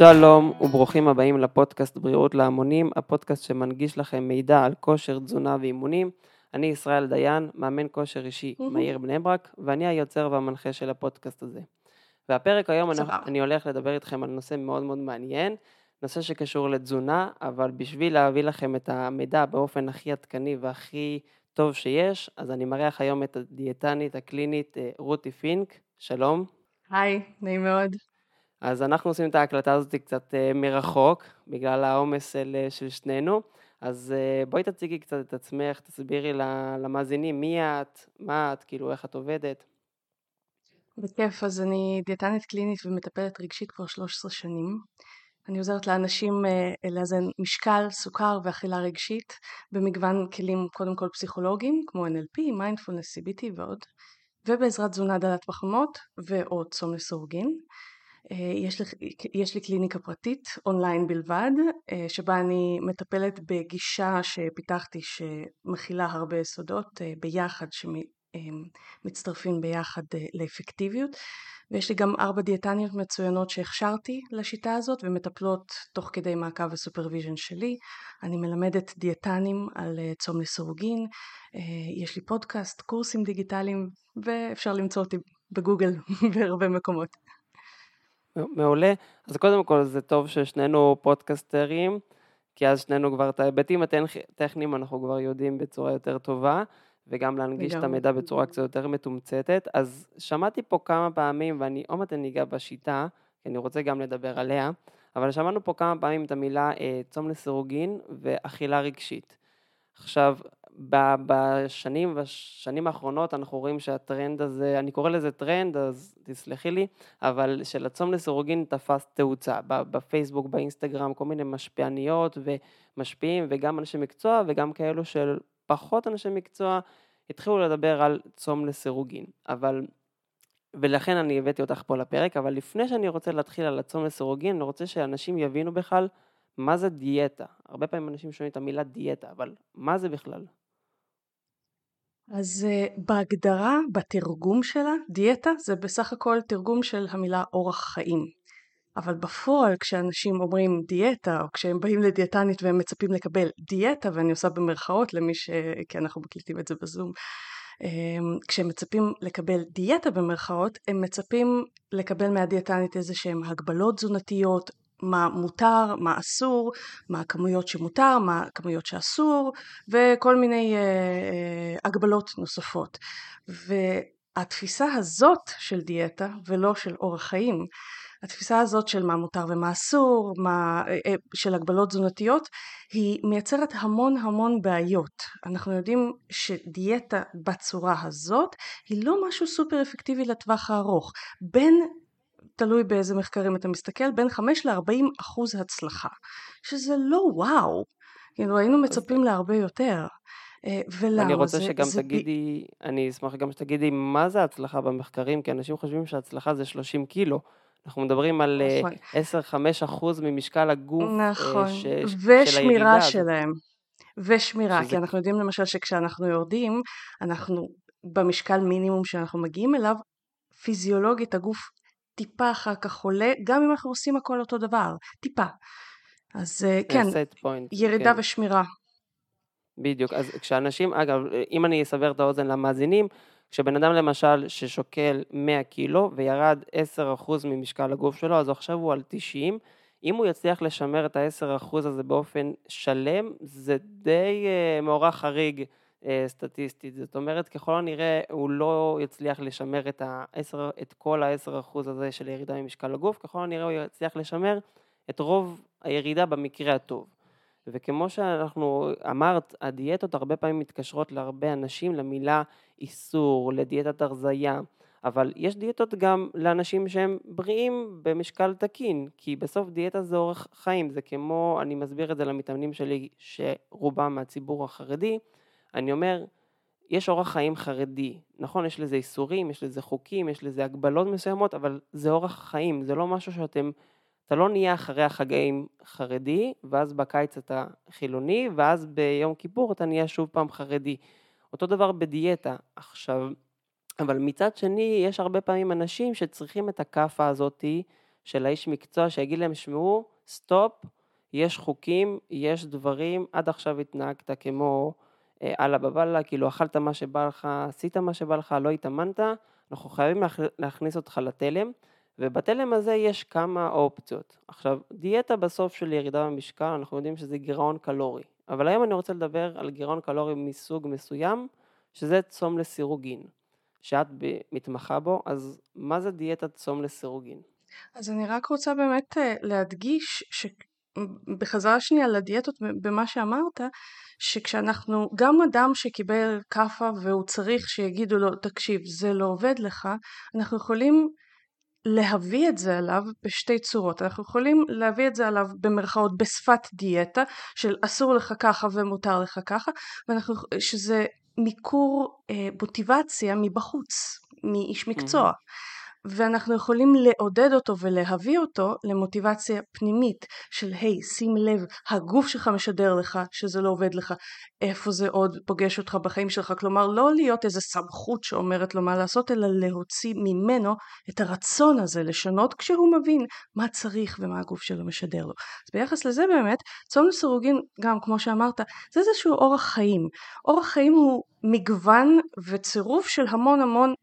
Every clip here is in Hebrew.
שלום וברוכים הבאים לפודקאסט בריאות להמונים, הפודקאסט שמנגיש לכם מידע על כושר, תזונה ואימונים. אני ישראל דיין, מאמן כושר אישי מהעיר בני ברק, ואני היוצר והמנחה של הפודקאסט הזה. והפרק היום אני, אני הולך לדבר איתכם על נושא מאוד מאוד מעניין, נושא שקשור לתזונה, אבל בשביל להביא לכם את המידע באופן הכי עדכני והכי טוב שיש, אז אני מארח היום את הדיאטנית הקלינית אה, רותי פינק, שלום. היי, נעים מאוד. אז אנחנו עושים את ההקלטה הזאת קצת uh, מרחוק, בגלל העומס של, של שנינו. אז uh, בואי תציגי קצת את עצמך, תסבירי למאזינים מי את, מה את, כאילו איך את עובדת. בכיף, אז אני דיאטנית קלינית ומטפלת רגשית כבר 13 שנים. אני עוזרת לאנשים לאזן משקל, סוכר ואכילה רגשית במגוון כלים קודם כל פסיכולוגיים כמו NLP, מיינדפולנס, CBT ועוד, ובעזרת תזונה דלת פחמות ועוד צום לסירוגין. אה, יש לי, יש לי קליניקה פרטית אונליין בלבד אה, שבה אני מטפלת בגישה שפיתחתי שמכילה הרבה יסודות אה, ביחד שמצטרפים ביחד לאפקטיביות ויש לי גם ארבע דיאטניות מצוינות שהכשרתי לשיטה הזאת ומטפלות תוך כדי מעקב ו supervision שלי. אני מלמדת דיאטנים על צום לסירוגין, יש לי פודקאסט, קורסים דיגיטליים ואפשר למצוא אותי בגוגל בהרבה מקומות. מעולה. אז קודם כל זה טוב ששנינו פודקסטרים, כי אז שנינו כבר את ההיבטים הטכניים אנחנו כבר יודעים בצורה יותר טובה, וגם להנגיש את המידע בצורה קצת יותר מתומצתת. אז שמעתי פה כמה פעמים, ואני עוד מעט ניגע בשיטה, כי אני רוצה גם לדבר עליה, אבל שמענו פה כמה פעמים את המילה אה, צום לסירוגין ואכילה רגשית. עכשיו, בשנים, בשנים האחרונות אנחנו רואים שהטרנד הזה, אני קורא לזה טרנד, אז תסלחי לי, אבל של הצום לסירוגין תפס תאוצה, בפייסבוק, באינסטגרם, כל מיני משפיעניות ומשפיעים, וגם אנשי מקצוע וגם כאלו של פחות אנשי מקצוע, התחילו לדבר על צום לסירוגין, אבל, ולכן אני הבאתי אותך פה לפרק, אבל לפני שאני רוצה להתחיל על הצום לסירוגין, אני רוצה שאנשים יבינו בכלל מה זה דיאטה. הרבה פעמים אנשים שומעים את המילה דיאטה, אבל מה זה בכלל? אז uh, בהגדרה, בתרגום שלה, דיאטה זה בסך הכל תרגום של המילה אורח חיים. אבל בפועל כשאנשים אומרים דיאטה, או כשהם באים לדיאטנית והם מצפים לקבל דיאטה, ואני עושה במרכאות למי ש... כי אנחנו מקליטים את זה בזום, um, כשהם מצפים לקבל דיאטה במרכאות, הם מצפים לקבל מהדיאטנית איזה שהם הגבלות תזונתיות מה מותר, מה אסור, מה הכמויות שמותר, מה הכמויות שאסור, וכל מיני אה, אה, הגבלות נוספות. והתפיסה הזאת של דיאטה, ולא של אורח חיים, התפיסה הזאת של מה מותר ומה אסור, מה, אה, אה, של הגבלות תזונתיות, היא מייצרת המון המון בעיות. אנחנו יודעים שדיאטה בצורה הזאת היא לא משהו סופר אפקטיבי לטווח הארוך. בין תלוי באיזה מחקרים אתה מסתכל, בין 5 ל-40 אחוז הצלחה, שזה לא וואו, כאילו היינו מצפים להרבה יותר. אה, ולמה? אני רוצה זה, שגם זה תגידי, ב... אני אשמח גם שתגידי מה זה הצלחה במחקרים, כי אנשים חושבים שהצלחה זה 30 קילו. אנחנו מדברים על אה, נכון. 10-5 אחוז ממשקל הגוף אה, נכון. ש, ושמירה של שלהם. ושמירה, שזה... כי אנחנו יודעים למשל שכשאנחנו יורדים, אנחנו במשקל מינימום שאנחנו מגיעים אליו, פיזיולוגית הגוף טיפה אחר כך עולה, גם אם אנחנו עושים הכל אותו דבר, טיפה. אז אה, כן, point, ירידה כן. ושמירה. בדיוק, אז כשאנשים, אגב, אם אני אסבר את האוזן למאזינים, כשבן אדם למשל ששוקל 100 קילו וירד 10% ממשקל הגוף שלו, אז עכשיו הוא על 90, אם הוא יצליח לשמר את ה-10% הזה באופן שלם, זה די uh, מאורע חריג אה, סטטיסטית. זאת אומרת, ככל הנראה הוא לא יצליח לשמר את, ה-10, את כל ה-10% הזה של ירידה ממשקל הגוף, ככל הנראה הוא יצליח לשמר את רוב הירידה במקרה הטוב. וכמו שאנחנו אמרת, הדיאטות הרבה פעמים מתקשרות להרבה אנשים למילה איסור, לדיאטת הרזייה, אבל יש דיאטות גם לאנשים שהם בריאים במשקל תקין, כי בסוף דיאטה זה אורח חיים, זה כמו, אני מסביר את זה למתאמנים שלי שרובם מהציבור החרדי, אני אומר, יש אורח חיים חרדי, נכון, יש לזה איסורים, יש לזה חוקים, יש לזה הגבלות מסוימות, אבל זה אורח חיים, זה לא משהו שאתם, אתה לא נהיה אחרי החגים חרדי, ואז בקיץ אתה חילוני, ואז ביום כיפור אתה נהיה שוב פעם חרדי. אותו דבר בדיאטה. עכשיו, אבל מצד שני, יש הרבה פעמים אנשים שצריכים את הכאפה הזאתי, של האיש מקצוע שיגיד להם, שמעו, stop, יש חוקים, יש דברים, עד עכשיו התנהגת כמו עלא באב אללה, כאילו אכלת מה שבא לך, עשית מה שבא לך, לא התאמנת, אנחנו חייבים להכניס אותך לתלם, ובתלם הזה יש כמה אופציות. עכשיו, דיאטה בסוף של ירידה במשקל, אנחנו יודעים שזה גירעון קלורי, אבל היום אני רוצה לדבר על גירעון קלורי מסוג מסוים, שזה צום לסירוגין, שאת מתמחה בו, אז מה זה דיאטת צום לסירוגין? אז אני רק רוצה באמת אה, להדגיש שבחזרה שנייה לדיאטות במה שאמרת, שכשאנחנו, גם אדם שקיבל כאפה והוא צריך שיגידו לו תקשיב זה לא עובד לך, אנחנו יכולים להביא את זה עליו בשתי צורות. אנחנו יכולים להביא את זה עליו במרכאות בשפת דיאטה של אסור לך ככה ומותר לך ככה, ואנחנו, שזה מיקור אה, מוטיבציה מבחוץ, מאיש מקצוע. Mm-hmm. ואנחנו יכולים לעודד אותו ולהביא אותו למוטיבציה פנימית של היי hey, שים לב הגוף שלך משדר לך שזה לא עובד לך. איפה זה עוד פוגש אותך בחיים שלך? כלומר לא להיות איזה סמכות שאומרת לו מה לעשות אלא להוציא ממנו את הרצון הזה לשנות כשהוא מבין מה צריך ומה הגוף שלו משדר לו. אז ביחס לזה באמת צום לסירוגין גם כמו שאמרת זה איזשהו אורח חיים. אורח חיים הוא מגוון וצירוף של המון המון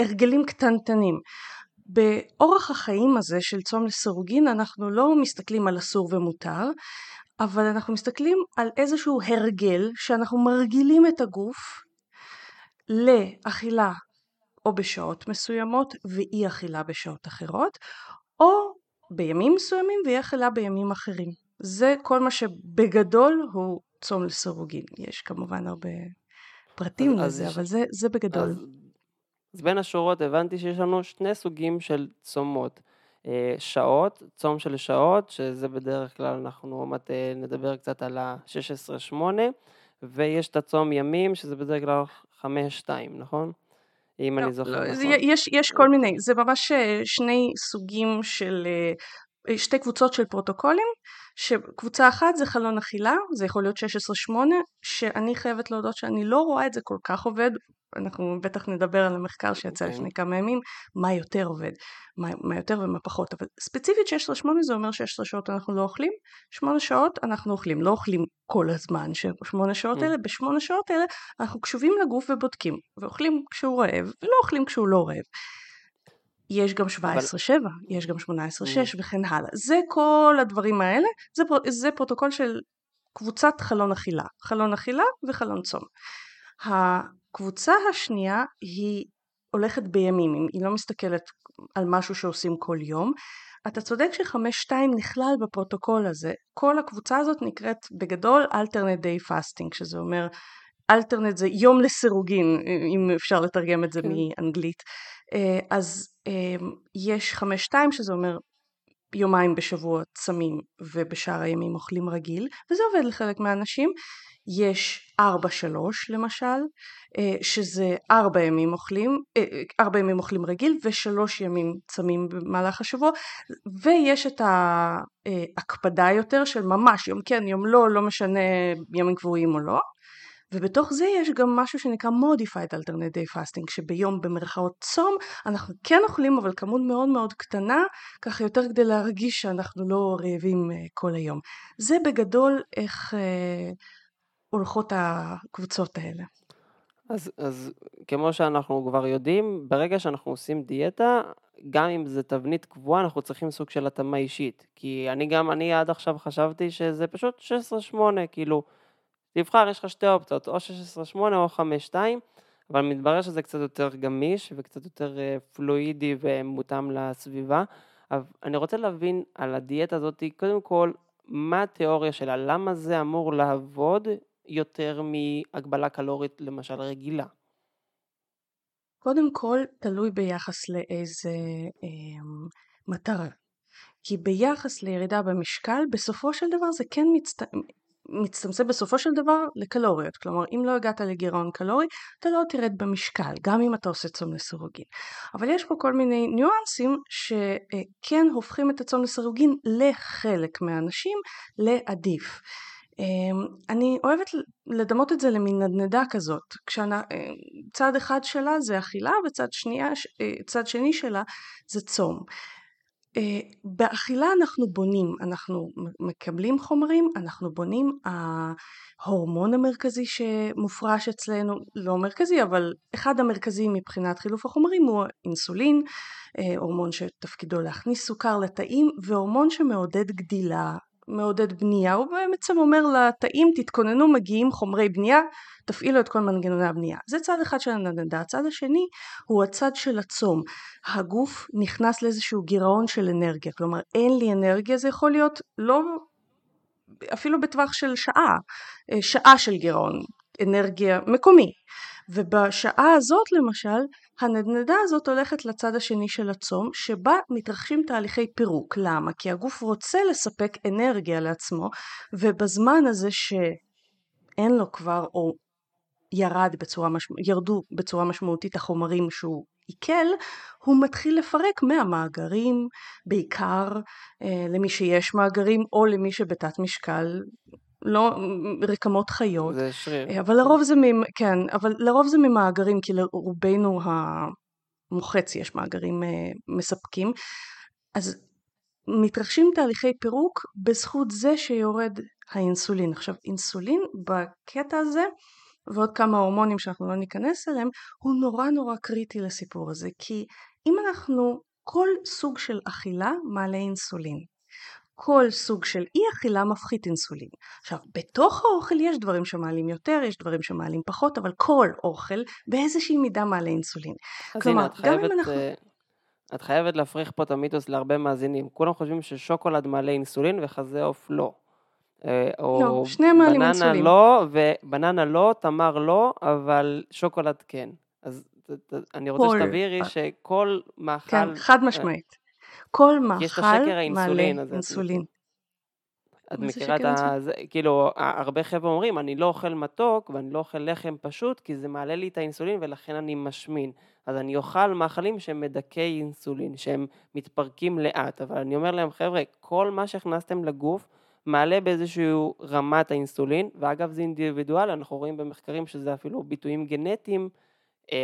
הרגלים קטנטנים. באורח החיים הזה של צום לסירוגין אנחנו לא מסתכלים על אסור ומותר, אבל אנחנו מסתכלים על איזשהו הרגל שאנחנו מרגילים את הגוף לאכילה או בשעות מסוימות ואי אכילה בשעות אחרות, או בימים מסוימים ואי אכילה בימים אחרים. זה כל מה שבגדול הוא צום לסירוגין. יש כמובן הרבה פרטים אז, לזה, אז אבל זה, זה בגדול. אז אז בין השורות הבנתי שיש לנו שני סוגים של צומות. אה, שעות, צום של שעות, שזה בדרך כלל אנחנו עוד מעט אה, נדבר קצת על ה-16-8, ויש את הצום ימים, שזה בדרך כלל 5-2, נכון? אם לא, אני זוכר לא, נכון. יש, יש כל מיני, זה ממש אה, שני סוגים של, שתי קבוצות של פרוטוקולים, שקבוצה אחת זה חלון אכילה, זה יכול להיות 16-8, שאני חייבת להודות שאני לא רואה את זה כל כך עובד, אנחנו בטח נדבר על המחקר שיצא okay. אוקיי. לפני כמה ימים, מה יותר עובד, מה, מה יותר ומה פחות, אבל ספציפית 16-8 זה אומר 16 שעות אנחנו לא אוכלים, 8 שעות אנחנו אוכלים, לא אוכלים כל הזמן, 8 שעות okay. האלה, ב-8 שעות האלה אנחנו קשובים לגוף ובודקים, ואוכלים כשהוא רעב, ולא אוכלים כשהוא לא רעב. יש גם 17-7, אבל... יש גם 18-6 mm. וכן הלאה. זה כל הדברים האלה, זה, זה פרוטוקול של קבוצת חלון אכילה, חלון אכילה וחלון צום. הקבוצה השנייה היא הולכת בימים, היא לא מסתכלת על משהו שעושים כל יום. אתה צודק שחמש-שתיים נכלל בפרוטוקול הזה. כל הקבוצה הזאת נקראת בגדול alternate day fasting, שזה אומר alternate זה יום לסירוגין, אם אפשר לתרגם את זה כן. מאנגלית. אה, אז אה, יש חמש-שתיים שזה אומר יומיים בשבוע צמים ובשאר הימים אוכלים רגיל, וזה עובד לחלק מהאנשים. יש ארבע שלוש למשל, אה, שזה ארבע ימים אוכלים, ארבע ימים אוכלים רגיל ושלוש ימים צמים במהלך השבוע, ויש את ההקפדה יותר של ממש יום כן יום לא, לא משנה ימים קבועים או לא, ובתוך זה יש גם משהו שנקרא modified alternate day fasting שביום במרכאות צום אנחנו כן אוכלים אבל כמות מאוד מאוד קטנה ככה יותר כדי להרגיש שאנחנו לא רעבים אה, כל היום. זה בגדול איך אה, הולכות הקבוצות האלה. אז, אז כמו שאנחנו כבר יודעים, ברגע שאנחנו עושים דיאטה, גם אם זה תבנית קבועה, אנחנו צריכים סוג של התאמה אישית. כי אני גם, אני עד עכשיו חשבתי שזה פשוט 16-8, כאילו, תבחר, יש לך שתי אופציות, או 16-8 או 5-2, אבל מתברר שזה קצת יותר גמיש וקצת יותר אה, פלואידי ומותאם לסביבה. אבל אני רוצה להבין על הדיאטה הזאת, קודם כל, מה התיאוריה שלה? למה זה אמור לעבוד יותר מהגבלה קלורית למשל רגילה? קודם כל, תלוי ביחס לאיזה אה, מטרה. כי ביחס לירידה במשקל, בסופו של דבר זה כן מצט... מצטמצם בסופו של דבר לקלוריות. כלומר, אם לא הגעת לגירעון קלורי, אתה לא תרד במשקל, גם אם אתה עושה צום לסירוגין. אבל יש פה כל מיני ניואנסים שכן הופכים את הצום לסירוגין לחלק מהאנשים לעדיף. אמ, אני אוהבת לדמות את זה למין נדנדה כזאת, כשצד אחד שלה זה אכילה וצד שנייה, אה, שני שלה זה צום. אה, באכילה אנחנו בונים, אנחנו מקבלים חומרים, אנחנו בונים, ההורמון המרכזי שמופרש אצלנו, לא מרכזי אבל אחד המרכזיים מבחינת חילוף החומרים הוא האינסולין, אה, הורמון שתפקידו להכניס סוכר לתאים והורמון שמעודד גדילה, מעודד בנייה, הוא בעצם אומר לתאים תתכוננו מגיעים חומרי בנייה, תפעילו את כל מנגנוני הבנייה. זה צד אחד של הנדנדה. הצד השני הוא הצד של הצום. הגוף נכנס לאיזשהו גירעון של אנרגיה, כלומר אין לי אנרגיה, זה יכול להיות לא אפילו בטווח של שעה, אה, שעה של גירעון, אנרגיה מקומי. ובשעה הזאת למשל, הנדנדה הזאת הולכת לצד השני של הצום, שבה מתרחשים תהליכי פירוק. למה? כי הגוף רוצה לספק אנרגיה לעצמו, ובזמן הזה שאין לו כבר, או ירד בצורה משמע, ירדו בצורה משמעותית החומרים שהוא עיכל, הוא מתחיל לפרק מהמאגרים, בעיקר אה, למי שיש מאגרים, או למי שבתת משקל לא רקמות חיות. זה שריר. אה, אבל לרוב זה, ממ... כן, אבל לרוב זה ממאגרים, כי לרובנו המוחץ יש מאגרים אה, מספקים. אז מתרחשים תהליכי פירוק בזכות זה שיורד האינסולין. עכשיו, אינסולין בקטע הזה, ועוד כמה הורמונים שאנחנו לא ניכנס אליהם, הוא נורא נורא קריטי לסיפור הזה, כי אם אנחנו, כל סוג של אכילה מעלה אינסולין. כל סוג של אי אכילה מפחית אינסולין. עכשיו, בתוך האוכל יש דברים שמעלים יותר, יש דברים שמעלים פחות, אבל כל אוכל באיזושהי מידה מעלה אינסולין. כלומר, הנה, את חייבת, אנחנו... אה, את חייבת להפריך פה את המיתוס להרבה מאזינים. כולם חושבים ששוקולד מעלה אינסולין וחזה עוף לא. אה, או לא, שניהם מעלים אינסולין. לא, ובננה לא, תמר לא, אבל שוקולד כן. אז אני רוצה שתבהירי שכל מאכל... כן, חד משמעית. כל מאכל מעלה אינסולין. את מכירה את ה... זה, כאילו, הרבה חבר'ה אומרים, אני לא אוכל מתוק ואני לא אוכל לחם פשוט, כי זה מעלה לי את האינסולין ולכן אני משמין. אז אני אוכל מאכלים שהם מדכאי אינסולין, שהם מתפרקים לאט. אבל אני אומר להם, חבר'ה, כל מה שהכנסתם לגוף מעלה באיזושהי רמת האינסולין, ואגב זה אינדיבידואל, אנחנו רואים במחקרים שזה אפילו ביטויים גנטיים,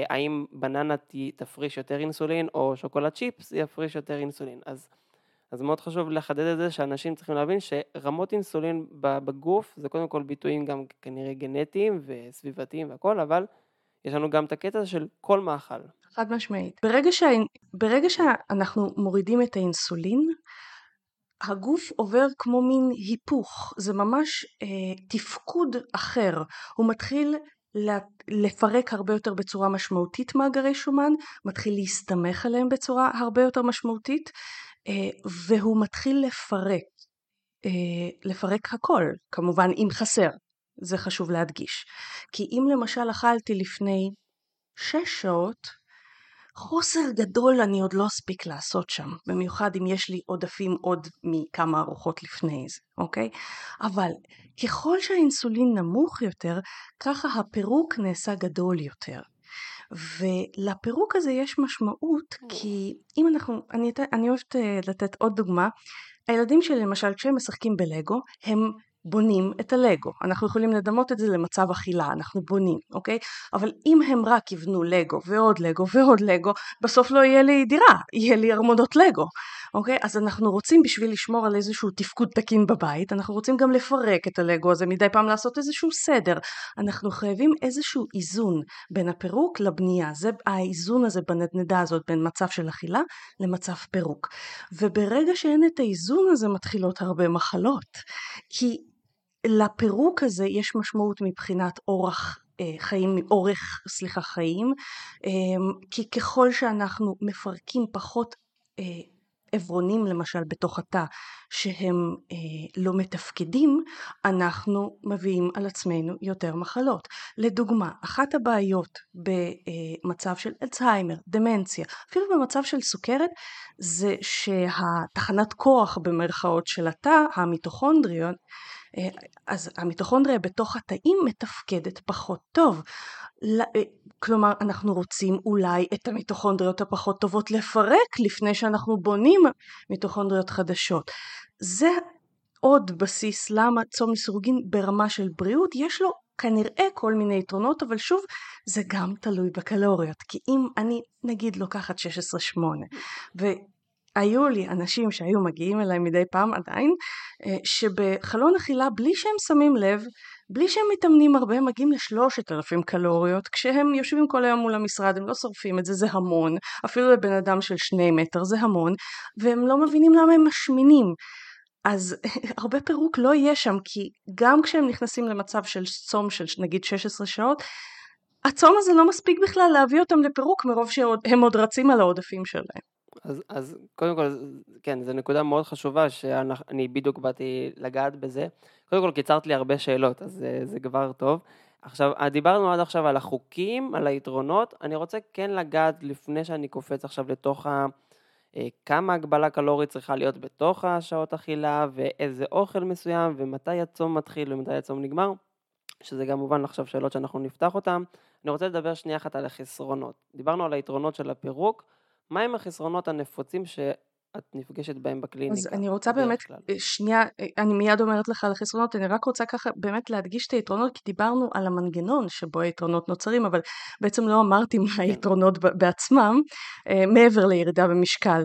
האם בננה תפריש יותר אינסולין או שוקולד צ'יפס יפריש יותר אינסולין. אז, אז מאוד חשוב לחדד את זה שאנשים צריכים להבין שרמות אינסולין בגוף זה קודם כל ביטויים גם כנראה גנטיים וסביבתיים והכל, אבל יש לנו גם את הקטע של כל מאכל. חד משמעית. ברגע, שה... ברגע שאנחנו מורידים את האינסולין, הגוף עובר כמו מין היפוך, זה ממש אה, תפקוד אחר, הוא מתחיל לפרק הרבה יותר בצורה משמעותית מאגרי שומן, מתחיל להסתמך עליהם בצורה הרבה יותר משמעותית, אה, והוא מתחיל לפרק, אה, לפרק הכל, כמובן אם חסר, זה חשוב להדגיש. כי אם למשל אכלתי לפני שש שעות, חוסר גדול אני עוד לא אספיק לעשות שם, במיוחד אם יש לי עודפים עוד מכמה ארוחות לפני זה, אוקיי? אבל ככל שהאינסולין נמוך יותר, ככה הפירוק נעשה גדול יותר. ולפירוק הזה יש משמעות כי אם אנחנו, אני, אני אוהבת אה, לתת עוד דוגמה, הילדים שלי למשל כשהם משחקים בלגו הם בונים את הלגו. אנחנו יכולים לדמות את זה למצב אכילה, אנחנו בונים, אוקיי? אבל אם הם רק יבנו לגו ועוד לגו ועוד לגו, בסוף לא יהיה לי דירה, יהיה לי ארמונות לגו, אוקיי? אז אנחנו רוצים בשביל לשמור על איזשהו תפקוד תקין בבית, אנחנו רוצים גם לפרק את הלגו הזה מדי פעם לעשות איזשהו סדר. אנחנו חייבים איזשהו איזון בין הפירוק לבנייה. זה האיזון הזה בנדנדה הזאת בין מצב של אכילה למצב פירוק. וברגע שאין את האיזון הזה מתחילות הרבה מחלות. כי לפירוק הזה יש משמעות מבחינת אורח אה, חיים, אורך, סליחה, חיים, אה, כי ככל שאנחנו מפרקים פחות אה, עברונים למשל בתוך התא שהם לא מתפקדים, אנחנו מביאים על עצמנו יותר מחלות. לדוגמה, אחת הבעיות במצב של אלצהיימר, דמנציה, אפילו במצב של סוכרת, זה שהתחנת כוח במרכאות של התא, המיטוכונדריות, אה, אז המיטוכונדריה בתוך התאים מתפקדת פחות טוב. אה, כלומר, אנחנו רוצים אולי את המיטוכונדריות הפחות טובות לפרק לפני שאנחנו בונים מיטוכונדריות חדשות. זה עוד בסיס למה צום לסירוגין ברמה של בריאות יש לו כנראה כל מיני יתרונות, אבל שוב, זה גם תלוי בקלוריות. כי אם אני נגיד לוקחת 16-8 היו לי אנשים שהיו מגיעים אליי מדי פעם עדיין, אה, שבחלון אכילה בלי שהם שמים לב, בלי שהם מתאמנים הרבה, הם מגיעים לשלושת אלפים קלוריות, כשהם יושבים כל היום מול המשרד, הם לא שורפים את זה, זה המון, אפילו לבן אדם של שני מטר זה המון, והם לא מבינים למה הם משמינים. אז הרבה פירוק לא יהיה שם, כי גם כשהם נכנסים למצב של צום של נגיד 16 שעות, הצום הזה לא מספיק בכלל להביא אותם לפירוק מרוב שהם עוד רצים על העודפים שלהם. אז, אז קודם כל, כן, זו נקודה מאוד חשובה שאני בדיוק באתי לגעת בזה. קודם כל קיצרת לי הרבה שאלות, אז זה, זה כבר טוב. עכשיו, דיברנו עד עכשיו על החוקים, על היתרונות, אני רוצה כן לגעת לפני שאני קופץ עכשיו לתוך ה... אה, כמה הגבלה קלורית צריכה להיות בתוך השעות אכילה, ואיזה אוכל מסוים, ומתי הצום מתחיל ומתי הצום נגמר, שזה גם מובן עכשיו שאלות שאנחנו נפתח אותן. אני רוצה לדבר שנייה אחת על החסרונות. דיברנו על היתרונות של הפירוק, מהם החסרונות הנפוצים שאת נפגשת בהם בקליניקה? אז אני רוצה באמת, כלל. אה, שנייה, אה, אני מיד אומרת לך על החסרונות, אני רק רוצה ככה באמת להדגיש את היתרונות, כי דיברנו על המנגנון שבו היתרונות נוצרים, אבל בעצם לא אמרתי מה כן. היתרונות בעצמם, אה, מעבר לירידה במשקל.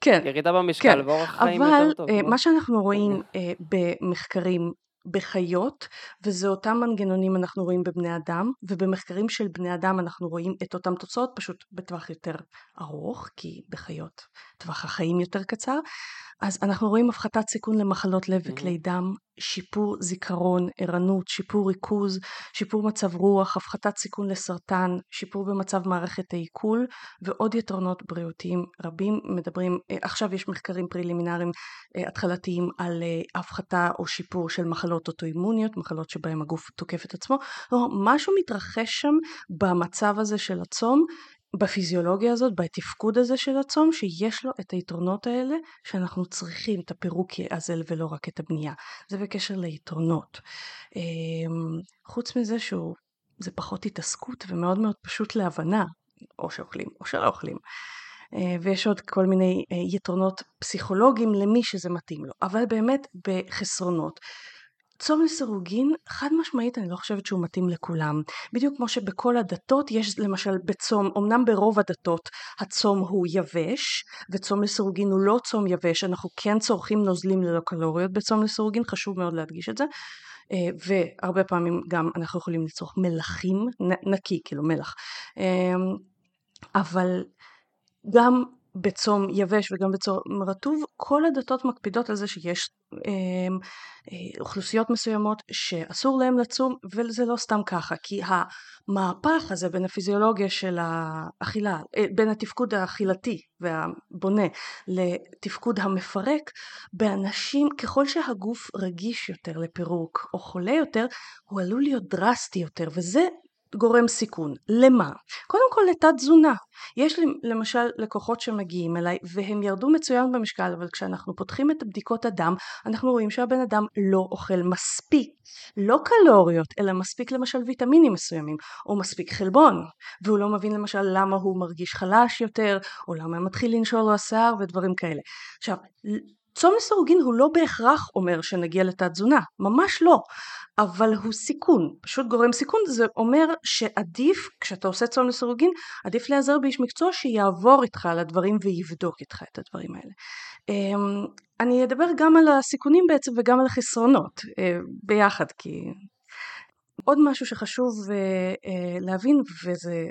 כן. ירידה במשקל כן. ואורח חיים יותר טוב. אבל מה שאנחנו רואים במחקרים בחיות, וזה אותם מנגנונים אנחנו רואים בבני אדם, ובמחקרים של בני אדם אנחנו רואים את אותם תוצאות פשוט בטווח יותר ארוך, כי בחיות טווח החיים יותר קצר, אז אנחנו רואים הפחתת סיכון למחלות לב וכלי דם, שיפור זיכרון, ערנות, שיפור ריכוז, שיפור מצב רוח, הפחתת סיכון לסרטן, שיפור במצב מערכת העיכול ועוד יתרונות בריאותיים רבים. מדברים, אה, עכשיו יש מחקרים פרילימינריים אה, התחלתיים על אה, הפחתה או שיפור של מחלות אוטואימוניות, מחלות שבהן הגוף תוקף את עצמו. משהו מתרחש שם במצב הזה של הצום בפיזיולוגיה הזאת, בתפקוד הזה של הצום, שיש לו את היתרונות האלה שאנחנו צריכים את הפירוק יאזל ולא רק את הבנייה. זה בקשר ליתרונות. אמ, חוץ מזה שהוא, זה פחות התעסקות ומאוד מאוד פשוט להבנה, או שאוכלים או שלא אוכלים. אה, ויש עוד כל מיני אה, יתרונות פסיכולוגיים למי שזה מתאים לו, אבל באמת בחסרונות. צום לסירוגין, חד משמעית אני לא חושבת שהוא מתאים לכולם. בדיוק כמו שבכל הדתות יש למשל בצום, אמנם ברוב הדתות הצום הוא יבש, וצום לסירוגין הוא לא צום יבש, אנחנו כן צורכים נוזלים ללא קלוריות בצום לסירוגין, חשוב מאוד להדגיש את זה. אה, והרבה פעמים גם אנחנו יכולים לצרוך מלחים, נקי, כאילו מלח. אמ, אבל גם בצום יבש וגם בצום רטוב, כל הדתות מקפידות על זה שיש אה, אה, אוכלוסיות מסוימות שאסור להם לצום וזה לא סתם ככה כי המהפך הזה בין הפיזיולוגיה של האכילה, אה, בין התפקוד האכילתי והבונה לתפקוד המפרק באנשים ככל שהגוף רגיש יותר לפירוק או חולה יותר הוא עלול להיות דרסטי יותר וזה גורם סיכון. למה? קודם כל לתת תזונה. יש לי למשל לקוחות שמגיעים אליי והם ירדו מצוין במשקל אבל כשאנחנו פותחים את בדיקות הדם אנחנו רואים שהבן אדם לא אוכל מספיק, לא קלוריות אלא מספיק למשל ויטמינים מסוימים או מספיק חלבון והוא לא מבין למשל למה הוא מרגיש חלש יותר או למה מתחיל לנשול לו השיער ודברים כאלה. עכשיו צום לסירוגין הוא לא בהכרח אומר שנגיע לתת תזונה, ממש לא, אבל הוא סיכון, פשוט גורם סיכון, זה אומר שעדיף, כשאתה עושה צום לסירוגין, עדיף להיעזר באיש מקצוע שיעבור איתך על הדברים ויבדוק איתך את הדברים האלה. אמ, אני אדבר גם על הסיכונים בעצם וגם על החסרונות אה, ביחד, כי עוד משהו שחשוב אה, אה, להבין, וזה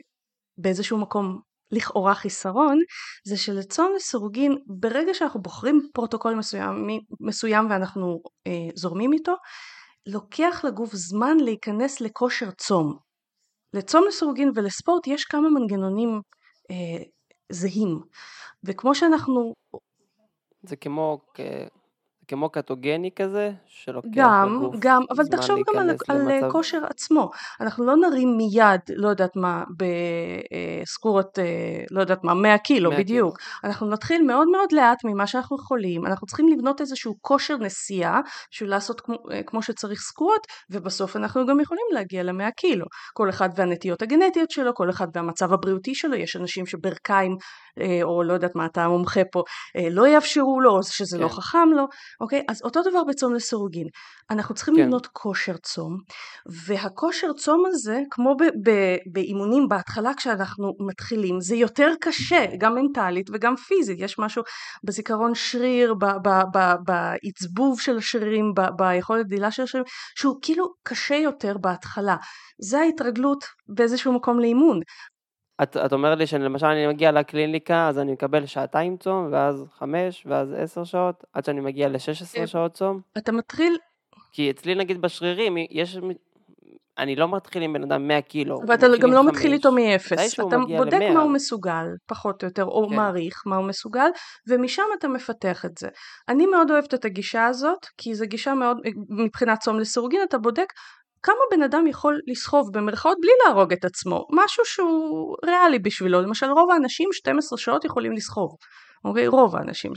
באיזשהו מקום לכאורה חיסרון, זה שלצום לסירוגין, ברגע שאנחנו בוחרים פרוטוקול מסוים, מסוים ואנחנו אה, זורמים איתו, לוקח לגוף זמן להיכנס לכושר צום. לצום לסירוגין ולספורט יש כמה מנגנונים אה, זהים, וכמו שאנחנו... זה כמו כמו קטוגני כזה, שלוקח גם, לגוף גם, אבל תחשוב גם על, על כושר עצמו. אנחנו לא נרים מיד, לא יודעת מה, בסקורת, אה, לא יודעת מה, 100 קילו 100 בדיוק. קילו. אנחנו נתחיל מאוד מאוד לאט ממה שאנחנו יכולים, אנחנו צריכים לבנות איזשהו כושר נסיעה, בשביל לעשות כמו, אה, כמו שצריך סקורות, ובסוף אנחנו גם יכולים להגיע ל-100 קילו. כל אחד והנטיות הגנטיות שלו, כל אחד והמצב הבריאותי שלו, יש אנשים שברכיים אה, או לא יודעת מה, אתה המומחה פה, אה, לא יאפשרו לו, או שזה לא כן. לא חכם לו, אוקיי? אז אותו דבר בצום לסירוגין. אנחנו צריכים כן. לבנות כושר צום, והכושר צום הזה, כמו ב- ב- באימונים בהתחלה כשאנחנו מתחילים, זה יותר קשה, גם מנטלית וגם פיזית. יש משהו בזיכרון שריר, ב- ב- ב- בעצבוב של השרירים, ב- ביכולת גדילה של השרירים, שהוא כאילו קשה יותר בהתחלה. זה ההתרגלות באיזשהו מקום לאימון. את, את אומרת לי שלמשל אני מגיע לקליניקה, אז אני מקבל שעתיים צום, ואז חמש, ואז עשר שעות, עד שאני מגיע ל-16 כן. שעות צום. אתה מתחיל, כי אצלי נגיד בשרירים, יש... אני לא מתחיל עם בן אדם 100 קילו. אבל אתה מתחיל גם לא חמש. מתחיל איתו מאפס. אתה בודק ל-100. מה הוא מסוגל, פחות או יותר, או כן. מעריך מה הוא מסוגל, ומשם אתה מפתח את זה. אני מאוד אוהבת את הגישה הזאת, כי זו גישה מאוד, מבחינת צום לסירוגין, אתה בודק כמה בן אדם יכול לסחוב במרכאות בלי להרוג את עצמו, משהו שהוא ריאלי בשבילו. למשל רוב האנשים 12 שעות יכולים לסחוב, אוקיי? רוב האנשים.